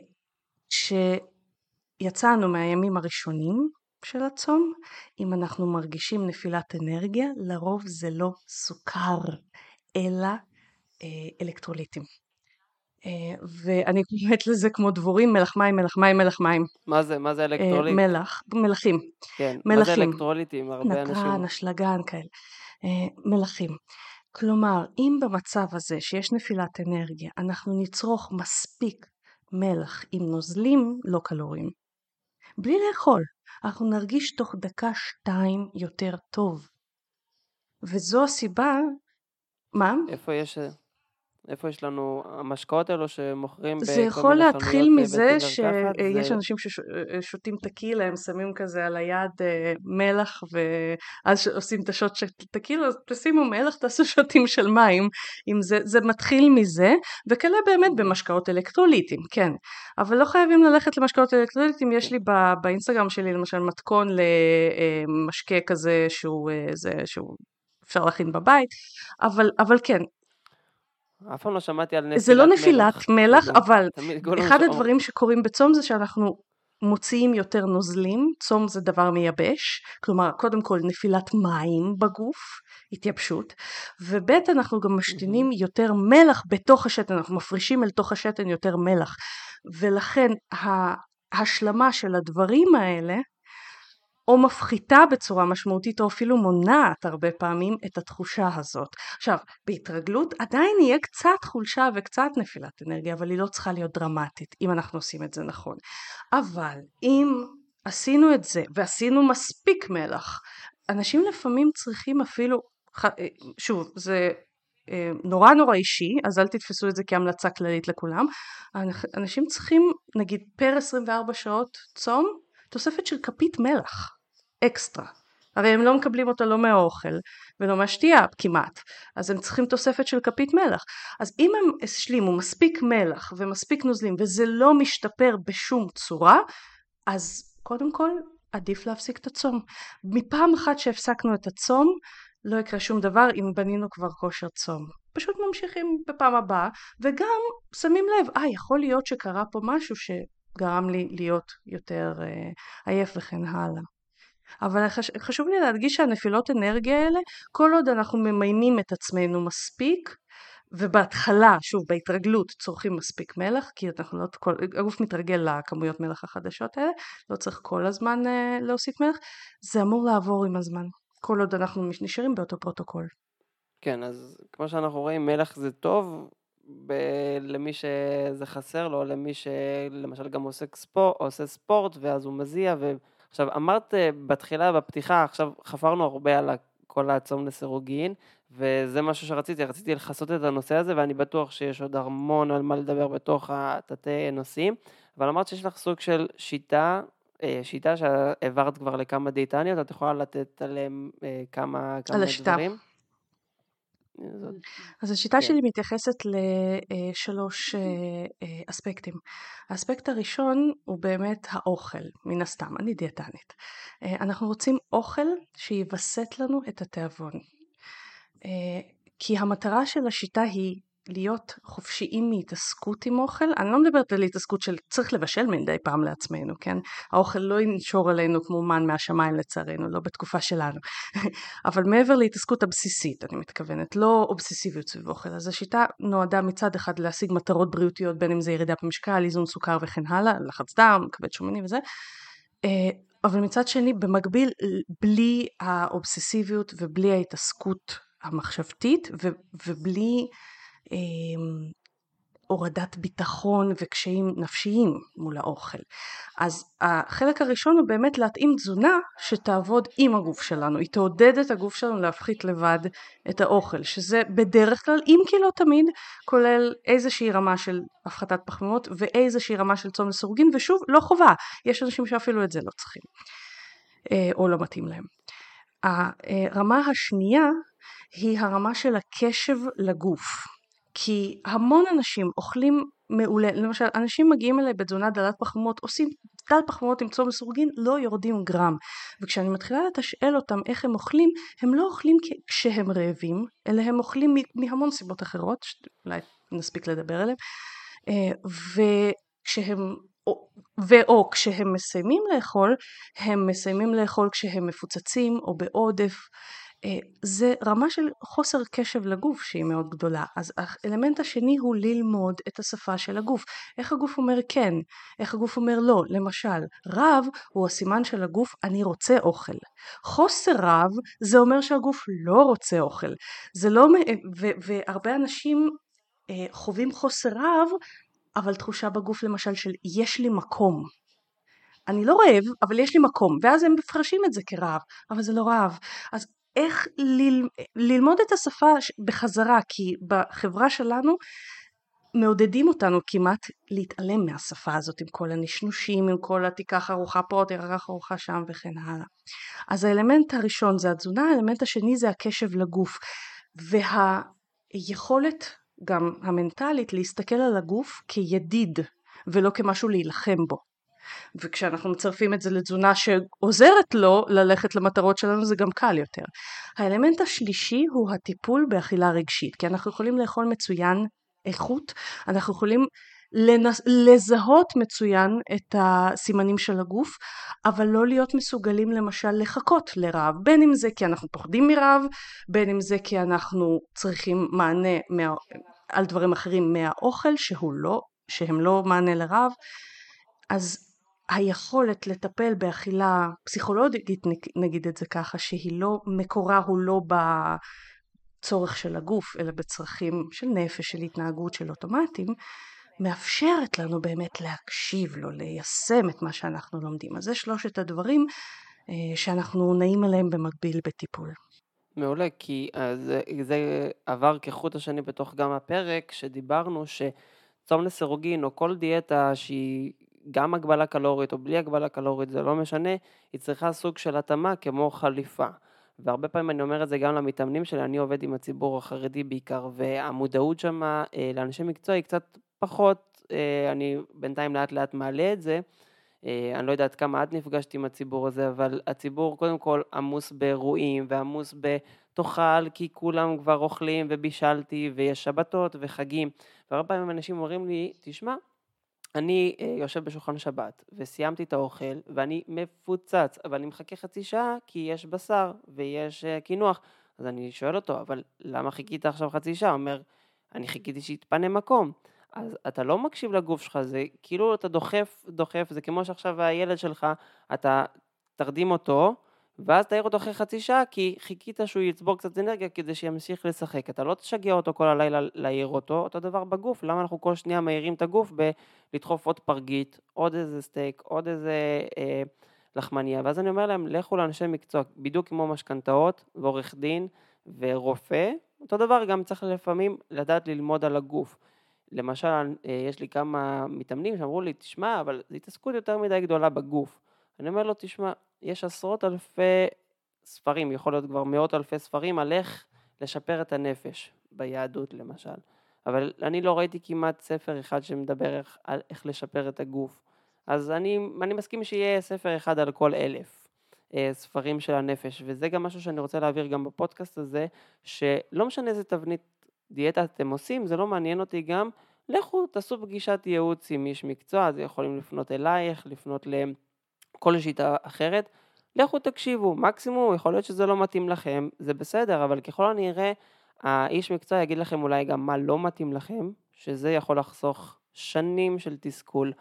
שיצאנו מהימים הראשונים של הצום, אם אנחנו מרגישים נפילת אנרגיה, לרוב זה לא סוכר, אלא אה, אלקטרוליטים. אה, ואני קוראת לזה כמו דבורים, מלח מים, מלח מים, מלח מים. מה זה? מה זה אלקטרוליט? מלח, מלחים. כן, מלחים. מה זה אלקטרוליטים? הרבה נקרן, אנשים... נקרן, אשלגן כאלה. מלחים. כלומר, אם במצב הזה שיש נפילת אנרגיה, אנחנו נצרוך מספיק מלח עם נוזלים לא קלוריים, בלי לאכול, אנחנו נרגיש תוך דקה-שתיים יותר טוב. וזו הסיבה, מה? איפה יש איפה יש לנו המשקאות האלו שמוכרים בכל מיני חנויות? זה יכול להתחיל אה, מזה שיש זה... אנשים ששותים טקילה, הם שמים כזה על היד אה, מלח ואז עושים את השוט של טקילה, אז תשימו מלח, תעשו שוטים של מים. אם זה, זה מתחיל מזה, וכאלה באמת במשקאות אלקטרוליטים, כן. אבל לא חייבים ללכת למשקאות אלקטרוליטים, יש לי באינסטגרם שלי למשל מתכון למשקה כזה שהוא, אה, זה, שהוא אפשר להכין בבית, אבל, אבל כן, אף פעם לא שמעתי על נפילת מלח. זה לא נפילת מלח, אבל אחד הדברים שקורים בצום זה שאנחנו מוציאים יותר נוזלים, צום זה דבר מייבש, כלומר קודם כל נפילת מים בגוף, התייבשות, וב' אנחנו גם משתינים יותר מלח בתוך השתן, אנחנו מפרישים אל תוך השתן יותר מלח, ולכן ההשלמה של הדברים האלה או מפחיתה בצורה משמעותית או אפילו מונעת הרבה פעמים את התחושה הזאת. עכשיו, בהתרגלות עדיין יהיה קצת חולשה וקצת נפילת אנרגיה, אבל היא לא צריכה להיות דרמטית, אם אנחנו עושים את זה נכון. אבל אם עשינו את זה ועשינו מספיק מלח, אנשים לפעמים צריכים אפילו, שוב, זה אה, נורא נורא אישי, אז אל תתפסו את זה כהמלצה כללית לכולם. אנשים צריכים, נגיד פר 24 שעות צום, תוספת של כפית מלח, אקסטרה. הרי הם לא מקבלים אותה לא מהאוכל ולא מהשתייה כמעט, אז הם צריכים תוספת של כפית מלח. אז אם הם השלימו מספיק מלח ומספיק נוזלים וזה לא משתפר בשום צורה, אז קודם כל עדיף להפסיק את הצום. מפעם אחת שהפסקנו את הצום, לא יקרה שום דבר אם בנינו כבר כושר צום. פשוט ממשיכים בפעם הבאה, וגם שמים לב, אה, יכול להיות שקרה פה משהו שגרם לי להיות יותר אה, עייף וכן הלאה. אבל חש, חשוב לי להדגיש שהנפילות אנרגיה האלה, כל עוד אנחנו ממיימים את עצמנו מספיק, ובהתחלה, שוב, בהתרגלות צורכים מספיק מלח, כי אנחנו לא, כל, הגוף מתרגל לכמויות מלח החדשות האלה, לא צריך כל הזמן אה, להוסיף מלח, זה אמור לעבור עם הזמן, כל עוד אנחנו נשארים באותו פרוטוקול. כן, אז כמו שאנחנו רואים, מלח זה טוב ב- למי שזה חסר לו, למי שלמשל גם עושה ספורט, עושה ספורט ואז הוא מזיע. ו... עכשיו, אמרת אה, בתחילה, בפתיחה, עכשיו חפרנו הרבה על כל הצום לסירוגין, וזה משהו שרציתי, רציתי לכסות את הנושא הזה, ואני בטוח שיש עוד המון על מה לדבר בתוך התתי נושאים, אבל אמרת שיש לך סוג של שיטה, אה, שיטה שהעברת כבר לכמה דיאטניות, את יכולה לתת עליהם אה, כמה, כמה על השיטה. דברים? אז השיטה כן. שלי מתייחסת לשלוש אה, אספקטים. האספקט הראשון הוא באמת האוכל, מן הסתם, אני דיאטנית. אה, אנחנו רוצים אוכל שיווסת לנו את התיאבון. אה, כי המטרה של השיטה היא להיות חופשיים מהתעסקות עם אוכל. אני לא מדברת על התעסקות של צריך לבשל מדי פעם לעצמנו, כן? האוכל לא ינשור עלינו כמו מן מהשמיים לצערנו, לא בתקופה שלנו. אבל מעבר להתעסקות הבסיסית, אני מתכוונת, לא אובססיביות סביב אוכל. אז השיטה נועדה מצד אחד להשיג מטרות בריאותיות, בין אם זה ירידה במשקל, איזון סוכר וכן הלאה, לחץ דם, כבד שומני וזה. אה, אבל מצד שני, במקביל, בלי האובססיביות ובלי ההתעסקות המחשבתית ובלי הורדת ביטחון וקשיים נפשיים מול האוכל. אז החלק הראשון הוא באמת להתאים תזונה שתעבוד עם הגוף שלנו, היא תעודד את הגוף שלנו להפחית לבד את האוכל, שזה בדרך כלל, אם כי לא תמיד, כולל איזושהי רמה של הפחתת פחמימות ואיזושהי רמה של צום לסירוגין, ושוב, לא חובה, יש אנשים שאפילו את זה לא צריכים, אה, או לא מתאים להם. הרמה השנייה היא הרמה של הקשב לגוף. כי המון אנשים אוכלים מעולה, למשל אנשים מגיעים אליי בתזונה דלת פחמות, עושים דל פחמות עם צום לסורגין, לא יורדים גרם. וכשאני מתחילה לתשאל אותם איך הם אוכלים, הם לא אוכלים כשהם רעבים, אלא הם אוכלים מהמון סיבות אחרות, שאולי נספיק לדבר עליהם, אה, וכשהם ואו כשהם מסיימים לאכול, הם מסיימים לאכול כשהם מפוצצים או בעודף זה רמה של חוסר קשב לגוף שהיא מאוד גדולה. אז האלמנט השני הוא ללמוד את השפה של הגוף. איך הגוף אומר כן, איך הגוף אומר לא. למשל, רב הוא הסימן של הגוף אני רוצה אוכל. חוסר רב זה אומר שהגוף לא רוצה אוכל. זה לא, ו- והרבה אנשים אה, חווים חוסר רב, אבל תחושה בגוף למשל של יש לי מקום. אני לא רעב, אבל יש לי מקום, ואז הם מפרשים את זה כרעב, אבל זה לא רעב. אז איך ל, ללמוד את השפה בחזרה כי בחברה שלנו מעודדים אותנו כמעט להתעלם מהשפה הזאת עם כל הנשנושים, עם כל התיקח ארוחה פה, תיקח ארוחה שם וכן הלאה. אז האלמנט הראשון זה התזונה, האלמנט השני זה הקשב לגוף והיכולת גם המנטלית להסתכל על הגוף כידיד ולא כמשהו להילחם בו. וכשאנחנו מצרפים את זה לתזונה שעוזרת לו ללכת למטרות שלנו זה גם קל יותר. האלמנט השלישי הוא הטיפול באכילה רגשית, כי אנחנו יכולים לאכול מצוין איכות, אנחנו יכולים לנס... לזהות מצוין את הסימנים של הגוף, אבל לא להיות מסוגלים למשל לחכות לרעב, בין אם זה כי אנחנו פוחדים מרעב, בין אם זה כי אנחנו צריכים מענה מה... על דברים אחרים מהאוכל שהוא לא, שהם לא מענה לרעב, אז היכולת לטפל באכילה פסיכולוגית נגיד את זה ככה שהיא לא מקורה הוא לא בצורך של הגוף אלא בצרכים של נפש של התנהגות של אוטומטים מאפשרת לנו באמת להקשיב לו ליישם את מה שאנחנו לומדים אז זה שלושת הדברים אה, שאנחנו נעים עליהם במקביל בטיפול. מעולה כי אה, זה, זה עבר כחוט השני בתוך גם הפרק שדיברנו שצום לסירוגין או כל דיאטה שהיא גם הגבלה קלורית או בלי הגבלה קלורית, זה לא משנה, היא צריכה סוג של התאמה כמו חליפה. והרבה פעמים אני אומר את זה גם למתאמנים שלי, אני עובד עם הציבור החרדי בעיקר, והמודעות שם אה, לאנשי מקצוע היא קצת פחות, אה, אני בינתיים לאט לאט מעלה את זה, אה, אני לא יודעת כמה את נפגשת עם הציבור הזה, אבל הציבור קודם כל עמוס באירועים ועמוס בתאכל, כי כולם כבר אוכלים ובישלתי ויש שבתות וחגים. והרבה פעמים אנשים אומרים לי, תשמע, אני אה, יושב בשולחן שבת וסיימתי את האוכל ואני מפוצץ, אבל אני מחכה חצי שעה כי יש בשר ויש אה, קינוח. אז אני שואל אותו, אבל למה חיכית עכשיו חצי שעה? הוא אומר, אני חיכיתי שיתפנה מקום. אז אתה לא מקשיב לגוף שלך, זה כאילו אתה דוחף, דוחף, זה כמו שעכשיו הילד שלך, אתה תרדים אותו, ואז תעיר אותו אחרי חצי שעה, כי חיכית שהוא יצבור קצת אנרגיה כדי שימשיך לשחק. אתה לא תשגע אותו כל הלילה להעיר אותו, אותו דבר בגוף, למה אנחנו כל שנייה מעירים את הגוף בלדחוף עוד פרגית, עוד איזה סטייק, עוד איזה אה, לחמניה, ואז אני אומר להם, לכו לאנשי מקצוע, בדיוק כמו משכנתאות ועורך דין ורופא, אותו דבר גם צריך לפעמים לדעת ללמוד על הגוף. למשל, אה, יש לי כמה מתאמנים שאמרו לי, תשמע, אבל זו התעסקות יותר מדי גדולה בגוף. אני אומר לו, תשמע, יש עשרות אלפי ספרים, יכול להיות כבר מאות אלפי ספרים, על איך לשפר את הנפש, ביהדות למשל. אבל אני לא ראיתי כמעט ספר אחד שמדבר איך, על איך לשפר את הגוף. אז אני, אני מסכים שיהיה ספר אחד על כל אלף אה, ספרים של הנפש, וזה גם משהו שאני רוצה להעביר גם בפודקאסט הזה, שלא משנה איזה תבנית דיאטה אתם עושים, זה לא מעניין אותי גם, לכו תעשו פגישת ייעוץ עם איש מקצוע, אז יכולים לפנות אלייך, לפנות לכל שיטה אחרת, לכו תקשיבו, מקסימום יכול להיות שזה לא מתאים לכם, זה בסדר, אבל ככל הנראה האיש מקצוע יגיד לכם אולי גם מה לא מתאים לכם, שזה יכול לחסוך שנים של תסכול.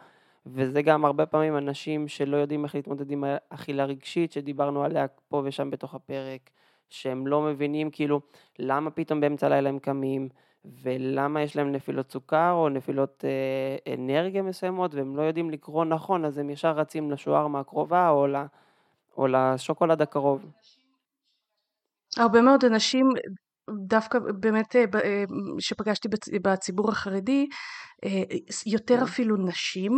וזה גם הרבה פעמים אנשים שלא יודעים איך להתמודד עם אכילה רגשית, שדיברנו עליה פה ושם בתוך הפרק, שהם לא מבינים כאילו למה פתאום באמצע הלילה הם קמים, ולמה יש להם נפילות סוכר או נפילות אה, אנרגיה מסוימות, והם לא יודעים לקרוא נכון, אז הם ישר רצים לשוארמה הקרובה או, ל, או לשוקולד הקרוב. הרבה מאוד אנשים דווקא באמת אה, אה, שפגשתי בציבור החרדי, אה, יותר כן. אפילו נשים,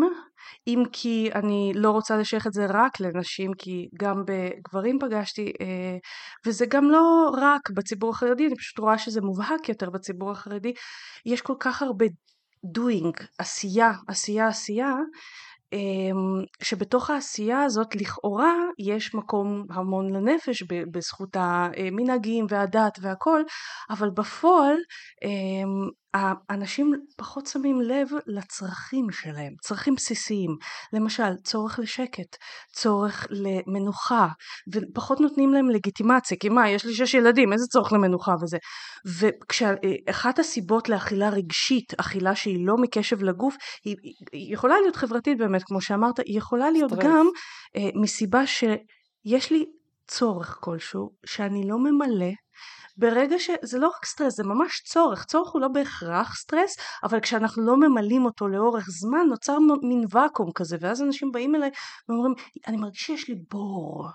אם כי אני לא רוצה לשייך את זה רק לנשים, כי גם בגברים פגשתי, וזה גם לא רק בציבור החרדי, אני פשוט רואה שזה מובהק יותר בציבור החרדי, יש כל כך הרבה doing, עשייה, עשייה, עשייה, שבתוך העשייה הזאת לכאורה יש מקום המון לנפש בזכות המנהגים והדת והכל, אבל בפועל אמ, האנשים פחות שמים לב לצרכים שלהם, צרכים בסיסיים, למשל צורך לשקט, צורך למנוחה, ופחות נותנים להם לגיטימציה, כי מה, יש לי שש ילדים, איזה צורך למנוחה וזה. וכשאחת הסיבות לאכילה רגשית, אכילה שהיא לא מקשב לגוף, היא, היא יכולה להיות חברתית באמת, כמו שאמרת, היא יכולה להיות סטרס. גם אה, מסיבה שיש לי צורך כלשהו שאני לא ממלא ברגע שזה לא רק סטרס, זה ממש צורך. צורך הוא לא בהכרח סטרס, אבל כשאנחנו לא ממלאים אותו לאורך זמן, נוצר מין ואקום כזה, ואז אנשים באים אליי ואומרים, אני מרגיש שיש לי בור.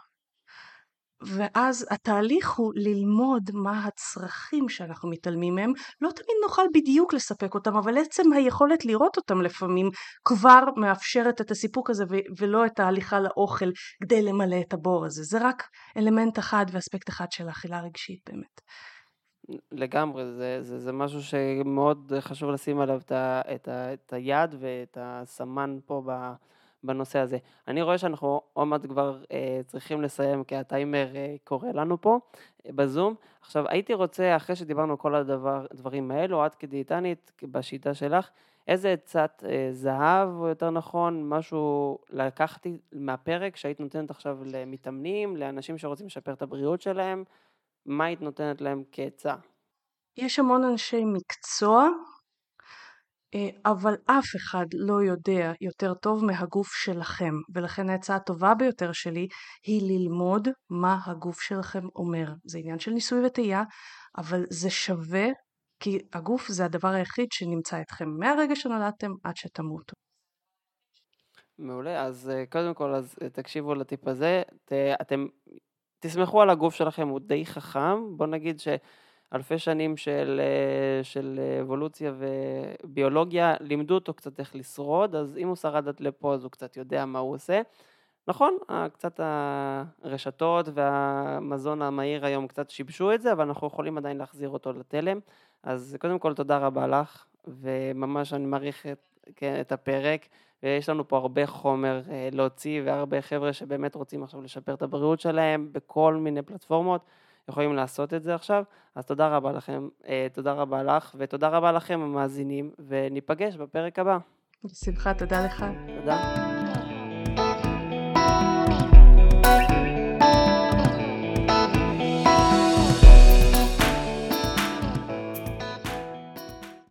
ואז התהליך הוא ללמוד מה הצרכים שאנחנו מתעלמים מהם. לא תמיד נוכל בדיוק לספק אותם, אבל עצם היכולת לראות אותם לפעמים כבר מאפשרת את הסיפוק הזה ולא את ההליכה לאוכל כדי למלא את הבור הזה. זה רק אלמנט אחד ואספקט אחד של אכילה רגשית באמת. לגמרי, זה, זה, זה משהו שמאוד חשוב לשים עליו את, ה, את, ה, את היד ואת הסמן פה ב... בנושא הזה. אני רואה שאנחנו עוד מעט כבר אה, צריכים לסיים, כי הטיימר אה, קורא לנו פה אה, בזום. עכשיו, הייתי רוצה, אחרי שדיברנו כל הדברים האלו, את כדיאטנית, בשיטה שלך, איזה עצת אה, זהב, או יותר נכון, משהו לקחתי מהפרק שהיית נותנת עכשיו למתאמנים, לאנשים שרוצים לשפר את הבריאות שלהם, מה היית נותנת להם כעצה? יש המון אנשי מקצוע אבל אף אחד לא יודע יותר טוב מהגוף שלכם, ולכן העצה הטובה ביותר שלי היא ללמוד מה הגוף שלכם אומר. זה עניין של ניסוי וטעייה, אבל זה שווה, כי הגוף זה הדבר היחיד שנמצא אתכם מהרגע שנולדתם עד שתמותו. מעולה, אז אה, קודם כל, אז אה, תקשיבו לטיפ הזה, אתם תסמכו על הגוף שלכם, הוא די חכם, בוא נגיד ש... אלפי שנים של, אה, של אבולוציה וביולוגיה, לימדו אותו קצת איך לשרוד, אז אם הוא שרד עד לפה אז הוא קצת יודע מה הוא עושה. נכון, קצת הרשתות והמזון המהיר היום קצת שיבשו את זה, אבל אנחנו יכולים עדיין להחזיר אותו לתלם. אז קודם כל תודה רבה לך, וממש אני מעריך את, כן, את הפרק, ויש לנו פה הרבה חומר אה, להוציא, והרבה חבר'ה שבאמת רוצים עכשיו לשפר את הבריאות שלהם בכל מיני פלטפורמות, יכולים לעשות את זה עכשיו. אז תודה רבה לכם, אה, תודה רבה לך, ותודה רבה לכם המאזינים, וניפגש בפרק הבא. בשמחה, תודה לך. תודה.